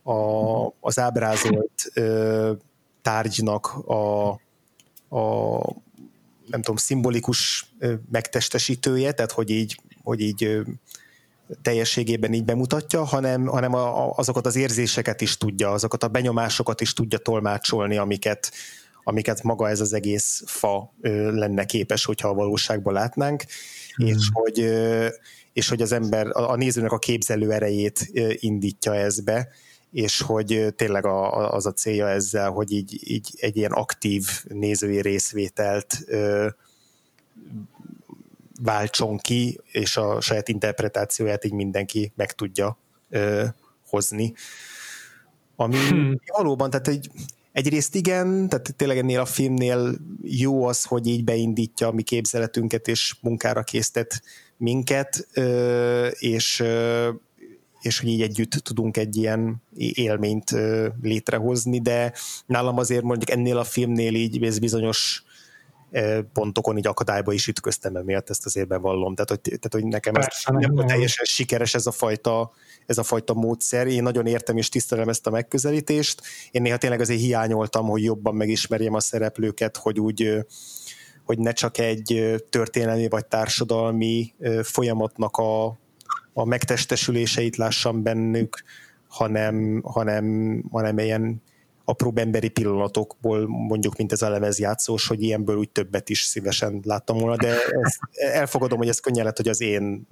a, az ábrázolt ö, tárgynak a, a nem tudom, szimbolikus megtestesítője, tehát hogy így, hogy így teljességében így bemutatja, hanem, hanem a, a, azokat az érzéseket is tudja, azokat a benyomásokat is tudja tolmácsolni, amiket, amiket maga ez az egész fa ö, lenne képes, hogyha a valóságban látnánk, hmm. és, hogy, ö, és hogy az ember, a, a nézőnek a képzelő erejét ö, indítja ezbe, és hogy tényleg a, az a célja ezzel, hogy így, így egy ilyen aktív nézői részvételt ö, váltson ki, és a saját interpretációját így mindenki meg tudja ö, hozni. Ami hmm. valóban, tehát egy, egyrészt igen, tehát tényleg ennél a filmnél jó az, hogy így beindítja a mi képzeletünket, és munkára késztet minket, ö, és ö, és hogy így együtt tudunk egy ilyen élményt létrehozni, de nálam azért mondjuk ennél a filmnél így ez bizonyos pontokon így akadályba is ütköztem emiatt, ezt azért bevallom. Tehát, hogy, tehát, hogy nekem Persze, ez nem, nem teljesen sikeres ez a fajta ez a fajta módszer. Én nagyon értem és tisztelem ezt a megközelítést. Én néha tényleg azért hiányoltam, hogy jobban megismerjem a szereplőket, hogy úgy hogy ne csak egy történelmi vagy társadalmi folyamatnak a, a megtestesüléseit lássam bennük, hanem, hanem, hanem ilyen apró emberi pillanatokból, mondjuk, mint ez a lemezjátszós, hogy ilyenből úgy többet is szívesen láttam volna, de ezt elfogadom, hogy ez könnyen lett, hogy az én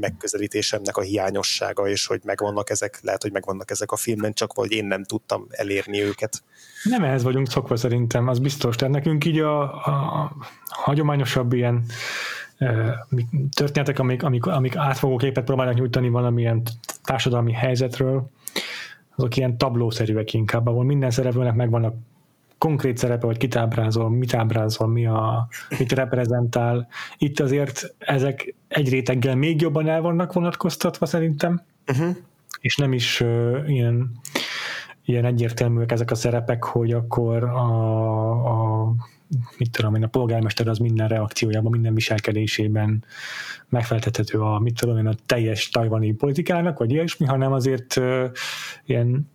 megközelítésemnek a hiányossága, és hogy megvannak ezek, lehet, hogy megvannak ezek a filmben, csak vagy én nem tudtam elérni őket. Nem ehhez vagyunk szokva szerintem, az biztos. Tehát nekünk így a, a hagyományosabb ilyen történetek, amik, amik, amik átfogó képet próbálnak nyújtani valamilyen társadalmi helyzetről, azok ilyen tablószerűek inkább, ahol minden szereplőnek megvannak konkrét szerepe, hogy kit ábrázol, mit ábrázol, mi a, mit reprezentál. Itt azért ezek egy réteggel még jobban el vannak vonatkoztatva szerintem, uh-huh. és nem is uh, ilyen, ilyen egyértelműek ezek a szerepek, hogy akkor a, a mit tudom én, a polgármester az minden reakciójában, minden viselkedésében megfeltethető a, mit tudom én, a teljes tajvani politikának, vagy ilyesmi, hanem azért uh, ilyen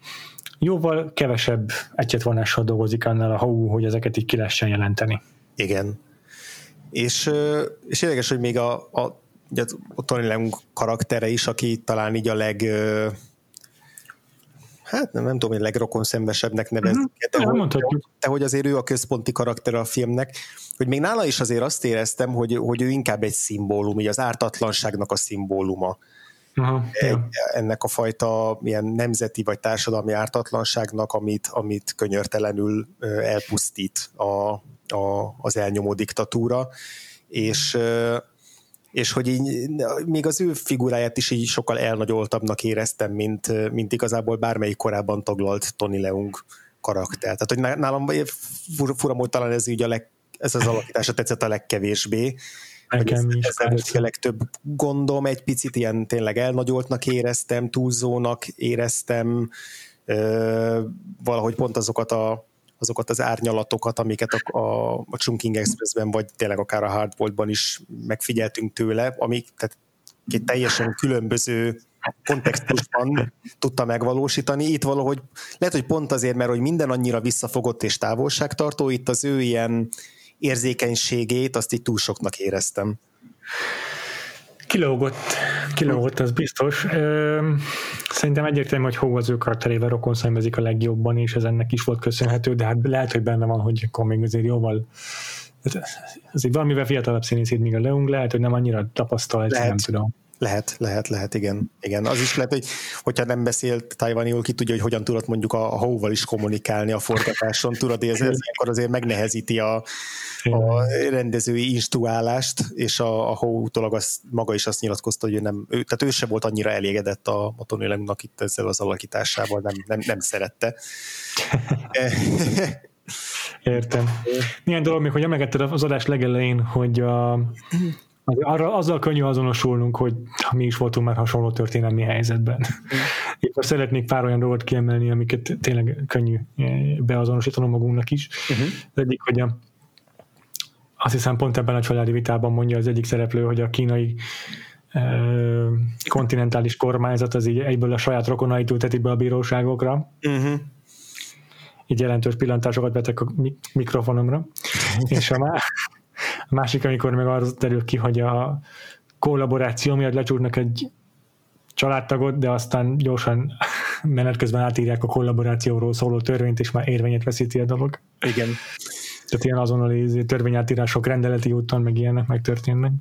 jóval kevesebb egyetvonással dolgozik annál a hau, hogy ezeket így ki lehessen jelenteni. Igen. És, és érdekes, hogy még a, a, a Tony Leung karaktere is, aki talán így a leg hát nem, nem tudom, hogy legrokon szembesebbnek nevezik. Uh-huh. Mhm. De, hogy, de hogy azért ő a központi karakter a filmnek, hogy még nála is azért azt éreztem, hogy, hogy ő inkább egy szimbólum, így az ártatlanságnak a szimbóluma. Aha, egy, ennek a fajta ilyen nemzeti vagy társadalmi ártatlanságnak, amit, amit könyörtelenül elpusztít a, a, az elnyomó diktatúra, és és hogy így, még az ő figuráját is így sokkal elnagyoltabbnak éreztem, mint, mint igazából bármelyik korábban taglalt Tony Leung karakter. Tehát, hogy nálam fura, fura mód talán ez így a leg, ez az alakítása tetszett a legkevésbé, Nekem is. Volt a legtöbb gondom, egy picit ilyen tényleg elnagyoltnak éreztem, túlzónak éreztem, ö, valahogy pont azokat a azokat az árnyalatokat, amiket a, a, a Chunking Expressben, vagy tényleg akár a Hardboltban is megfigyeltünk tőle, amik tehát két teljesen különböző kontextusban tudta megvalósítani. Itt valahogy, lehet, hogy pont azért, mert hogy minden annyira visszafogott és távolságtartó, itt az ő ilyen érzékenységét, azt így túl soknak éreztem. Kilógott, kilógott, az biztos. Szerintem egyértelmű, hogy Hó az ő karakterével rokon szembezik a legjobban, és ez ennek is volt köszönhető, de hát lehet, hogy benne van, hogy akkor még azért jóval azért valamivel fiatalabb színészét, míg a Leung lehet, hogy nem annyira tapasztal, lehet. nem tudom. Lehet, lehet, lehet, igen. igen. Az is lehet, hogy hogyha nem beszélt tajvaniul, ki tudja, hogy hogyan tudott mondjuk a, a hóval is kommunikálni a forgatáson, tudod, ez, ez akkor azért megnehezíti a, a rendezői instruálást, és a, a hó utólag az, maga is azt nyilatkozta, hogy ő nem, ő, tehát ő se volt annyira elégedett a, a Tony Lemnak itt ezzel az alakításával, nem, nem, nem szerette. Értem. Milyen dolog még, hogy emlegetted az adás legelején, hogy a, arra, azzal könnyű azonosulnunk, hogy mi is voltunk már hasonló történelmi helyzetben. Én szeretnék pár olyan dolgot kiemelni, amiket tényleg könnyű eh, beazonosítanom magunknak is. Uh-huh. Az egyik, hogy a, azt hiszem pont ebben a családi vitában mondja az egyik szereplő, hogy a kínai e, kontinentális kormányzat az így egyből a saját rokonait ültetik be a bíróságokra. Uh-huh. Így jelentős pillantásokat vetek a mikrofonomra. És a, má, a másik, amikor meg arra terül ki, hogy a kollaboráció miatt lecsúrnak egy családtagot, de aztán gyorsan menet közben átírják a kollaborációról szóló törvényt, és már érvényet veszíti a dolog. Igen. Tehát ilyen azonnali tervényátírások rendeleti úton, meg ilyenek megtörténnek.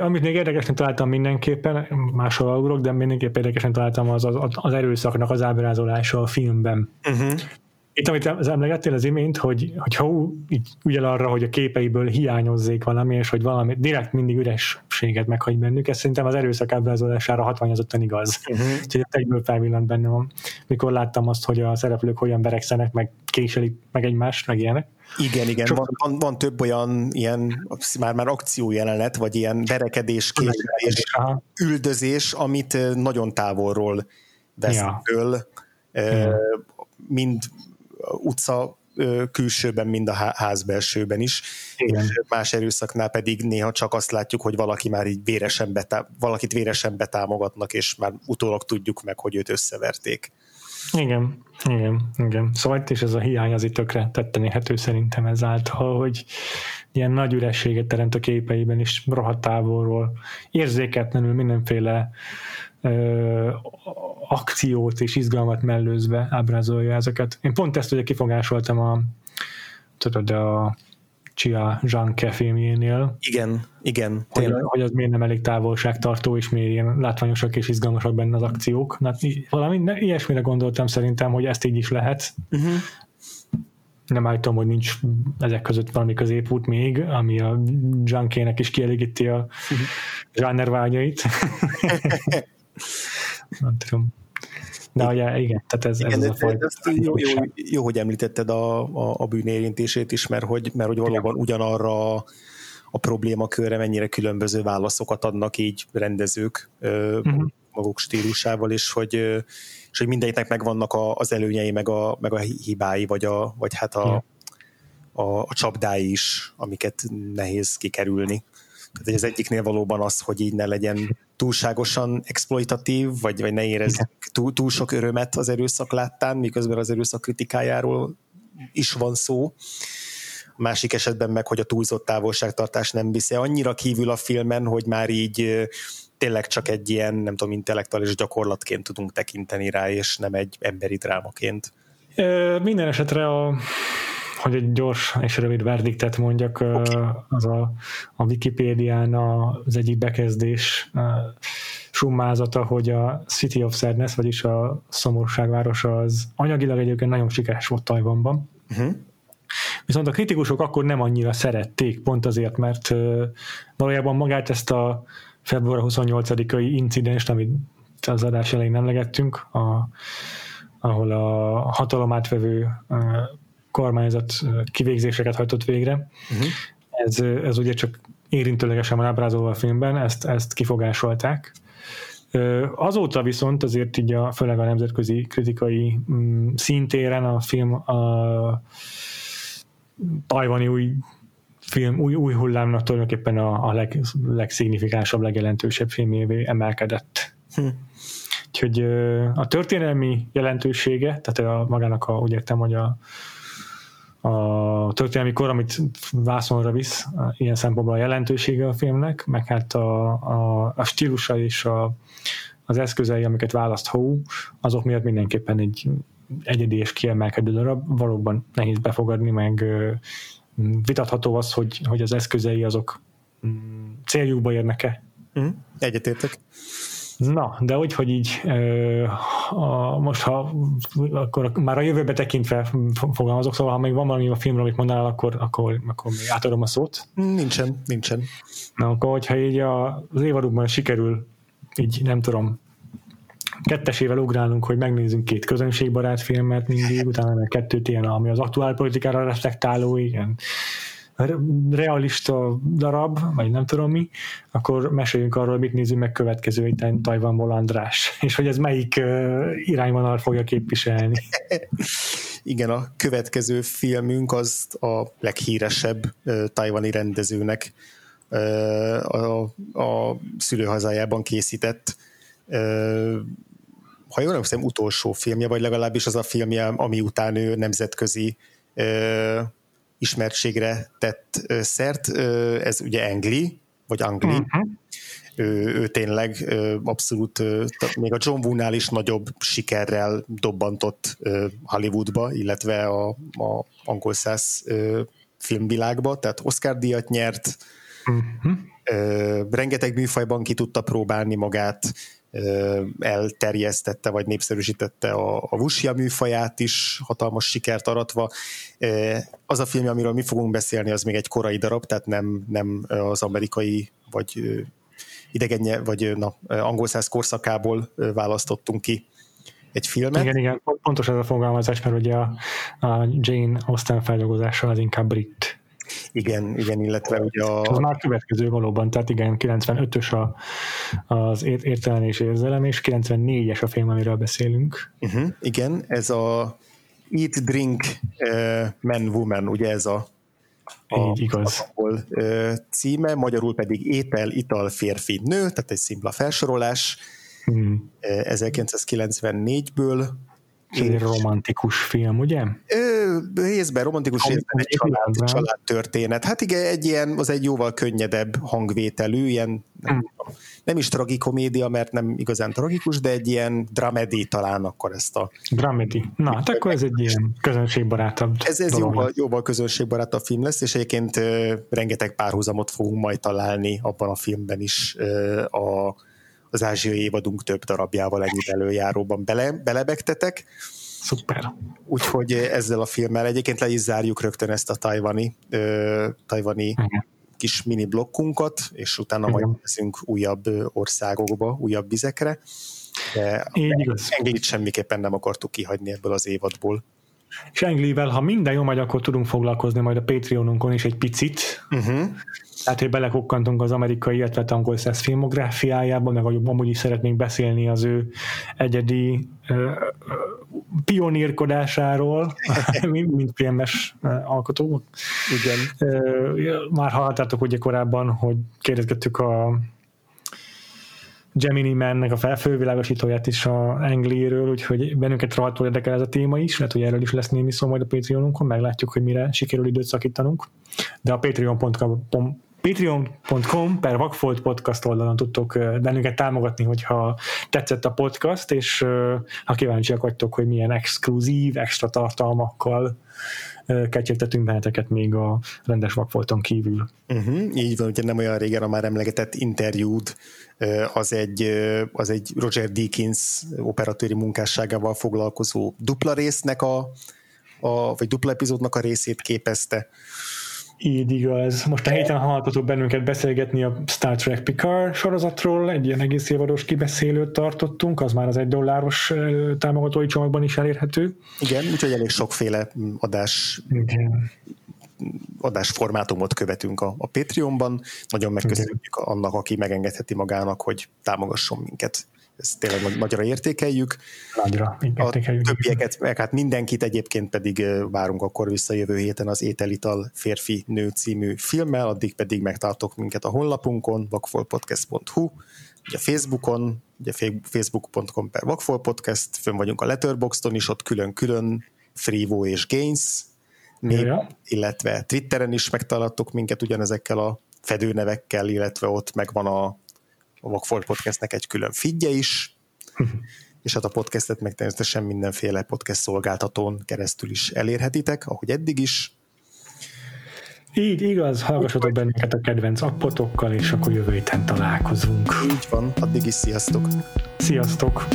Amit még érdekesen találtam mindenképpen, máshol ugrok, de mindenképpen érdekesen találtam az, az, az erőszaknak az ábrázolása a filmben. Uh-huh Itt, amit az emlegettél az imént, hogy, hogy ha így ügyel arra, hogy a képeiből hiányozzék valami, és hogy valami direkt mindig ürességet meghagy bennük, ez szerintem az erőszak ábrázolására hatványozottan igaz. Uh-huh. Úgyhogy egyből felvillant bennem, mikor láttam azt, hogy a szereplők hogyan beregszenek, meg késelik meg egymást, meg ilyenek. Igen, igen, van, van, van, több olyan ilyen már már akciójelenet, vagy ilyen verekedés, késelés, üldözés, amit nagyon távolról vesz ja. föl, mind utca külsőben, mind a ház belsőben is. Igen. És más erőszaknál pedig néha csak azt látjuk, hogy valaki már így véresen betá- valakit véresen betámogatnak, és már utólag tudjuk meg, hogy őt összeverték. Igen, igen, igen. Szóval itt is ez a hiány az itt tökre tettenéhető szerintem ezáltal, hogy ilyen nagy ürességet teremt a képeiben is rohadt távolról, érzéketlenül mindenféle ö, akciót és izgalmat mellőzve ábrázolja ezeket. Én pont ezt ugye kifogásoltam a tudod, a Chia Zhangke filmjénél. Igen, igen. Hogy, hogy az miért nem elég távolságtartó, és miért ilyen látványosak és izgalmasak benne az akciók. Na, valami ne, ilyesmire gondoltam szerintem, hogy ezt így is lehet. Uh-huh. Nem állítom, hogy nincs ezek között valami középút még, ami a Junkének is kielégíti a uh-huh. zsáner vágyait. nem tudom. De ugye, igen, tehát ez, igen, ez a fajta. Jó, jó, jó, hogy említetted a, a, a bűnérintését is, mert hogy, mert hogy valóban ugyanarra a problémakörre mennyire különböző válaszokat adnak így rendezők uh-huh. maguk stílusával, és hogy, és hogy mindegyiknek megvannak a, az előnyei, meg a, meg a hibái, vagy, a, vagy hát a, a, a csapdái is, amiket nehéz kikerülni. Tehát az egyiknél valóban az, hogy így ne legyen túlságosan exploitatív, vagy, vagy ne érez túl, túl sok örömet az erőszak láttán, miközben az erőszak kritikájáról is van szó. A másik esetben meg, hogy a túlzott távolságtartás nem viszi annyira kívül a filmen, hogy már így tényleg csak egy ilyen, nem tudom, intellektuális gyakorlatként tudunk tekinteni rá, és nem egy emberi drámaként. Minden esetre a hogy egy gyors és rövid verdiktet mondjak, okay. az a, a Wikipédián az egyik bekezdés summázata, hogy a City of Sadness, vagyis a szomorúságvárosa az anyagilag egyébként nagyon sikeres volt Tajvanban. Uh-huh. Viszont a kritikusok akkor nem annyira szerették, pont azért, mert valójában magát ezt a február 28-ai incidenst, amit az adás elején emlegettünk, a, ahol a hatalom átvevő kormányzat kivégzéseket hajtott végre. Uh-huh. Ez, ez ugye csak érintőlegesen van ábrázolva a filmben, ezt, ezt kifogásolták. Azóta viszont azért így a, főleg a nemzetközi kritikai mm, szintéren a film a tajvani új film, új, új hullámnak tulajdonképpen a, a leg, legszignifikánsabb, legjelentősebb filmévé emelkedett. Hm. Úgyhogy a történelmi jelentősége, tehát a, magának a, úgy értem, hogy a, a történelmi kor, amit vászonra visz, ilyen szempontból a jelentősége a filmnek, meg hát a, a, a stílusa és a, az eszközei, amiket választ Hó, azok miatt mindenképpen egy egyedi és kiemelkedő darab, valóban nehéz befogadni, meg vitatható az, hogy, hogy az eszközei azok mm, céljukba érnek-e. Mm, egyetértek. Na, de úgy, hogy így a, most ha akkor már a jövőbe tekintve fogalmazok, szóval ha még van valami a filmről, amit mondanál, akkor, akkor, akkor még átadom a szót. Nincsen, nincsen. Na, akkor hogyha így a, az évadukban sikerül így nem tudom, kettesével ugrálunk, hogy megnézzünk két közönségbarát filmet mindig, utána meg kettőt ilyen, ami az aktuál politikára reflektáló, ilyen realista darab, vagy nem tudom mi, akkor meséljünk arról, mit nézünk meg következő héten Tajvanból András, és hogy ez melyik irányvonal fogja képviselni. Igen, a következő filmünk az a leghíresebb tajvani rendezőnek a, a szülőhazájában készített ha jól emlékszem, utolsó filmje, vagy legalábbis az a filmje, ami után ő nemzetközi ismertségre tett szert. Ez ugye Angli, vagy Angli. Uh-huh. Ő, ő tényleg abszolút, még a John Woo-nál is nagyobb sikerrel dobbantott Hollywoodba, illetve a, a angol száz filmvilágba, tehát Oscar díjat nyert, uh-huh. rengeteg műfajban ki tudta próbálni magát, elterjesztette vagy népszerűsítette a, a Vusia műfaját is, hatalmas sikert aratva. Az a film, amiről mi fogunk beszélni, az még egy korai darab, tehát nem, nem az amerikai vagy idegenje, vagy na, angol száz korszakából választottunk ki egy filmet. Igen, igen, pontos ez a fogalmazás, mert ugye a, a Jane Austen feldolgozása az inkább brit igen, igen, illetve ugye a... Az már következő valóban, tehát igen, 95-ös a, az értelem és érzelem, és 94-es a film, amiről beszélünk. Uh-huh, igen, ez a Eat, Drink, uh, Man, Woman, ugye ez a, a Így igaz. Ahol, uh, címe, magyarul pedig Étel, Ital, Férfi, Nő, tehát egy szimpla felsorolás. Hmm. 1994-ből ez egy romantikus film, ugye? Ö, részben romantikus, részben egy család, család történet. Hát igen, egy ilyen, az egy jóval könnyedebb hangvételű, ilyen nem, hmm. nem is tragikomédia, mert nem igazán tragikus, de egy ilyen dramedi talán akkor ezt a... Dramedi. Na, hát akkor ez egy ilyen közönségbarátabb Ez, ez jóval, jóval közönségbarátabb film lesz, és egyébként rengeteg párhuzamot fogunk majd találni abban a filmben is a az ázsiai évadunk több darabjával együtt előjáróban bele, belebegtetek. Szuper. Úgyhogy ezzel a filmmel egyébként le is zárjuk rögtön ezt a tajvani, ö, tajvani Igen. kis mini blokkunkat, és utána Igen. majd leszünk újabb országokba, újabb vizekre. De Englit semmiképpen nem akartuk kihagyni ebből az évadból. És Englivel, ha minden jó, majd akkor tudunk foglalkozni majd a Patreonunkon is egy picit. Uh-huh. Tehát, hogy belekokkantunk az amerikai, illetve angol száz filmográfiájába, meg amúgy is szeretnénk beszélni az ő egyedi uh, pionírkodásáról, mint filmes alkotó. Igen. Uh, már hallottátok ugye korábban, hogy kérdezgettük a Gemini Man-nek a felfővilágosítóját is a Angléről, úgyhogy bennünket rohadtul érdekel ez a téma is, lehet, hogy erről is lesz némi szó majd a Patreonunkon, meglátjuk, hogy mire sikerül időt szakítanunk. De a patreon.com patreon.com per Vagfolt podcast oldalon tudtok bennünket támogatni, hogyha tetszett a podcast, és ha kíváncsiak vagytok, hogy milyen exkluzív, extra tartalmakkal kecsértetünk benneteket még a rendes Vagfolton kívül. Uh-huh, így van, ugye nem olyan régen a már emlegetett interjúd, az egy, az egy Roger Deakins operatőri munkásságával foglalkozó dupla résznek a, a vagy dupla epizódnak a részét képezte. Így igaz. Most a héten hallhattatok bennünket beszélgetni a Star Trek Picard sorozatról, egy ilyen egész évados kibeszélőt tartottunk, az már az egy dolláros támogatói csomagban is elérhető. Igen, úgyhogy elég sokféle adás Igen adásformátumot követünk a, a Patreonban. Nagyon megköszönjük annak, aki megengedheti magának, hogy támogasson minket. Ezt tényleg nagyra értékeljük. Nagyra értékeljük. A többieket, meg hát mindenkit egyébként pedig várunk akkor vissza jövő héten az Ételital férfi nő című filmmel, addig pedig megtartok minket a honlapunkon, vakfolpodcast.hu, ugye Facebookon, ugye facebook.com per vakfolpodcast, fönn vagyunk a Letterboxdon is, ott külön-külön Freevo és Gains ja. illetve Twitteren is megtaláltok minket ugyanezekkel a fedőnevekkel, illetve ott megvan a, a Vagfolt Podcastnek egy külön fidje is, és hát a podcastet meg természetesen mindenféle podcast szolgáltatón keresztül is elérhetitek, ahogy eddig is. Így igaz, hallgassatok bennünket a kedvenc appotokkal, és akkor jövő héten találkozunk. Így van, addig is sziasztok! Sziasztok!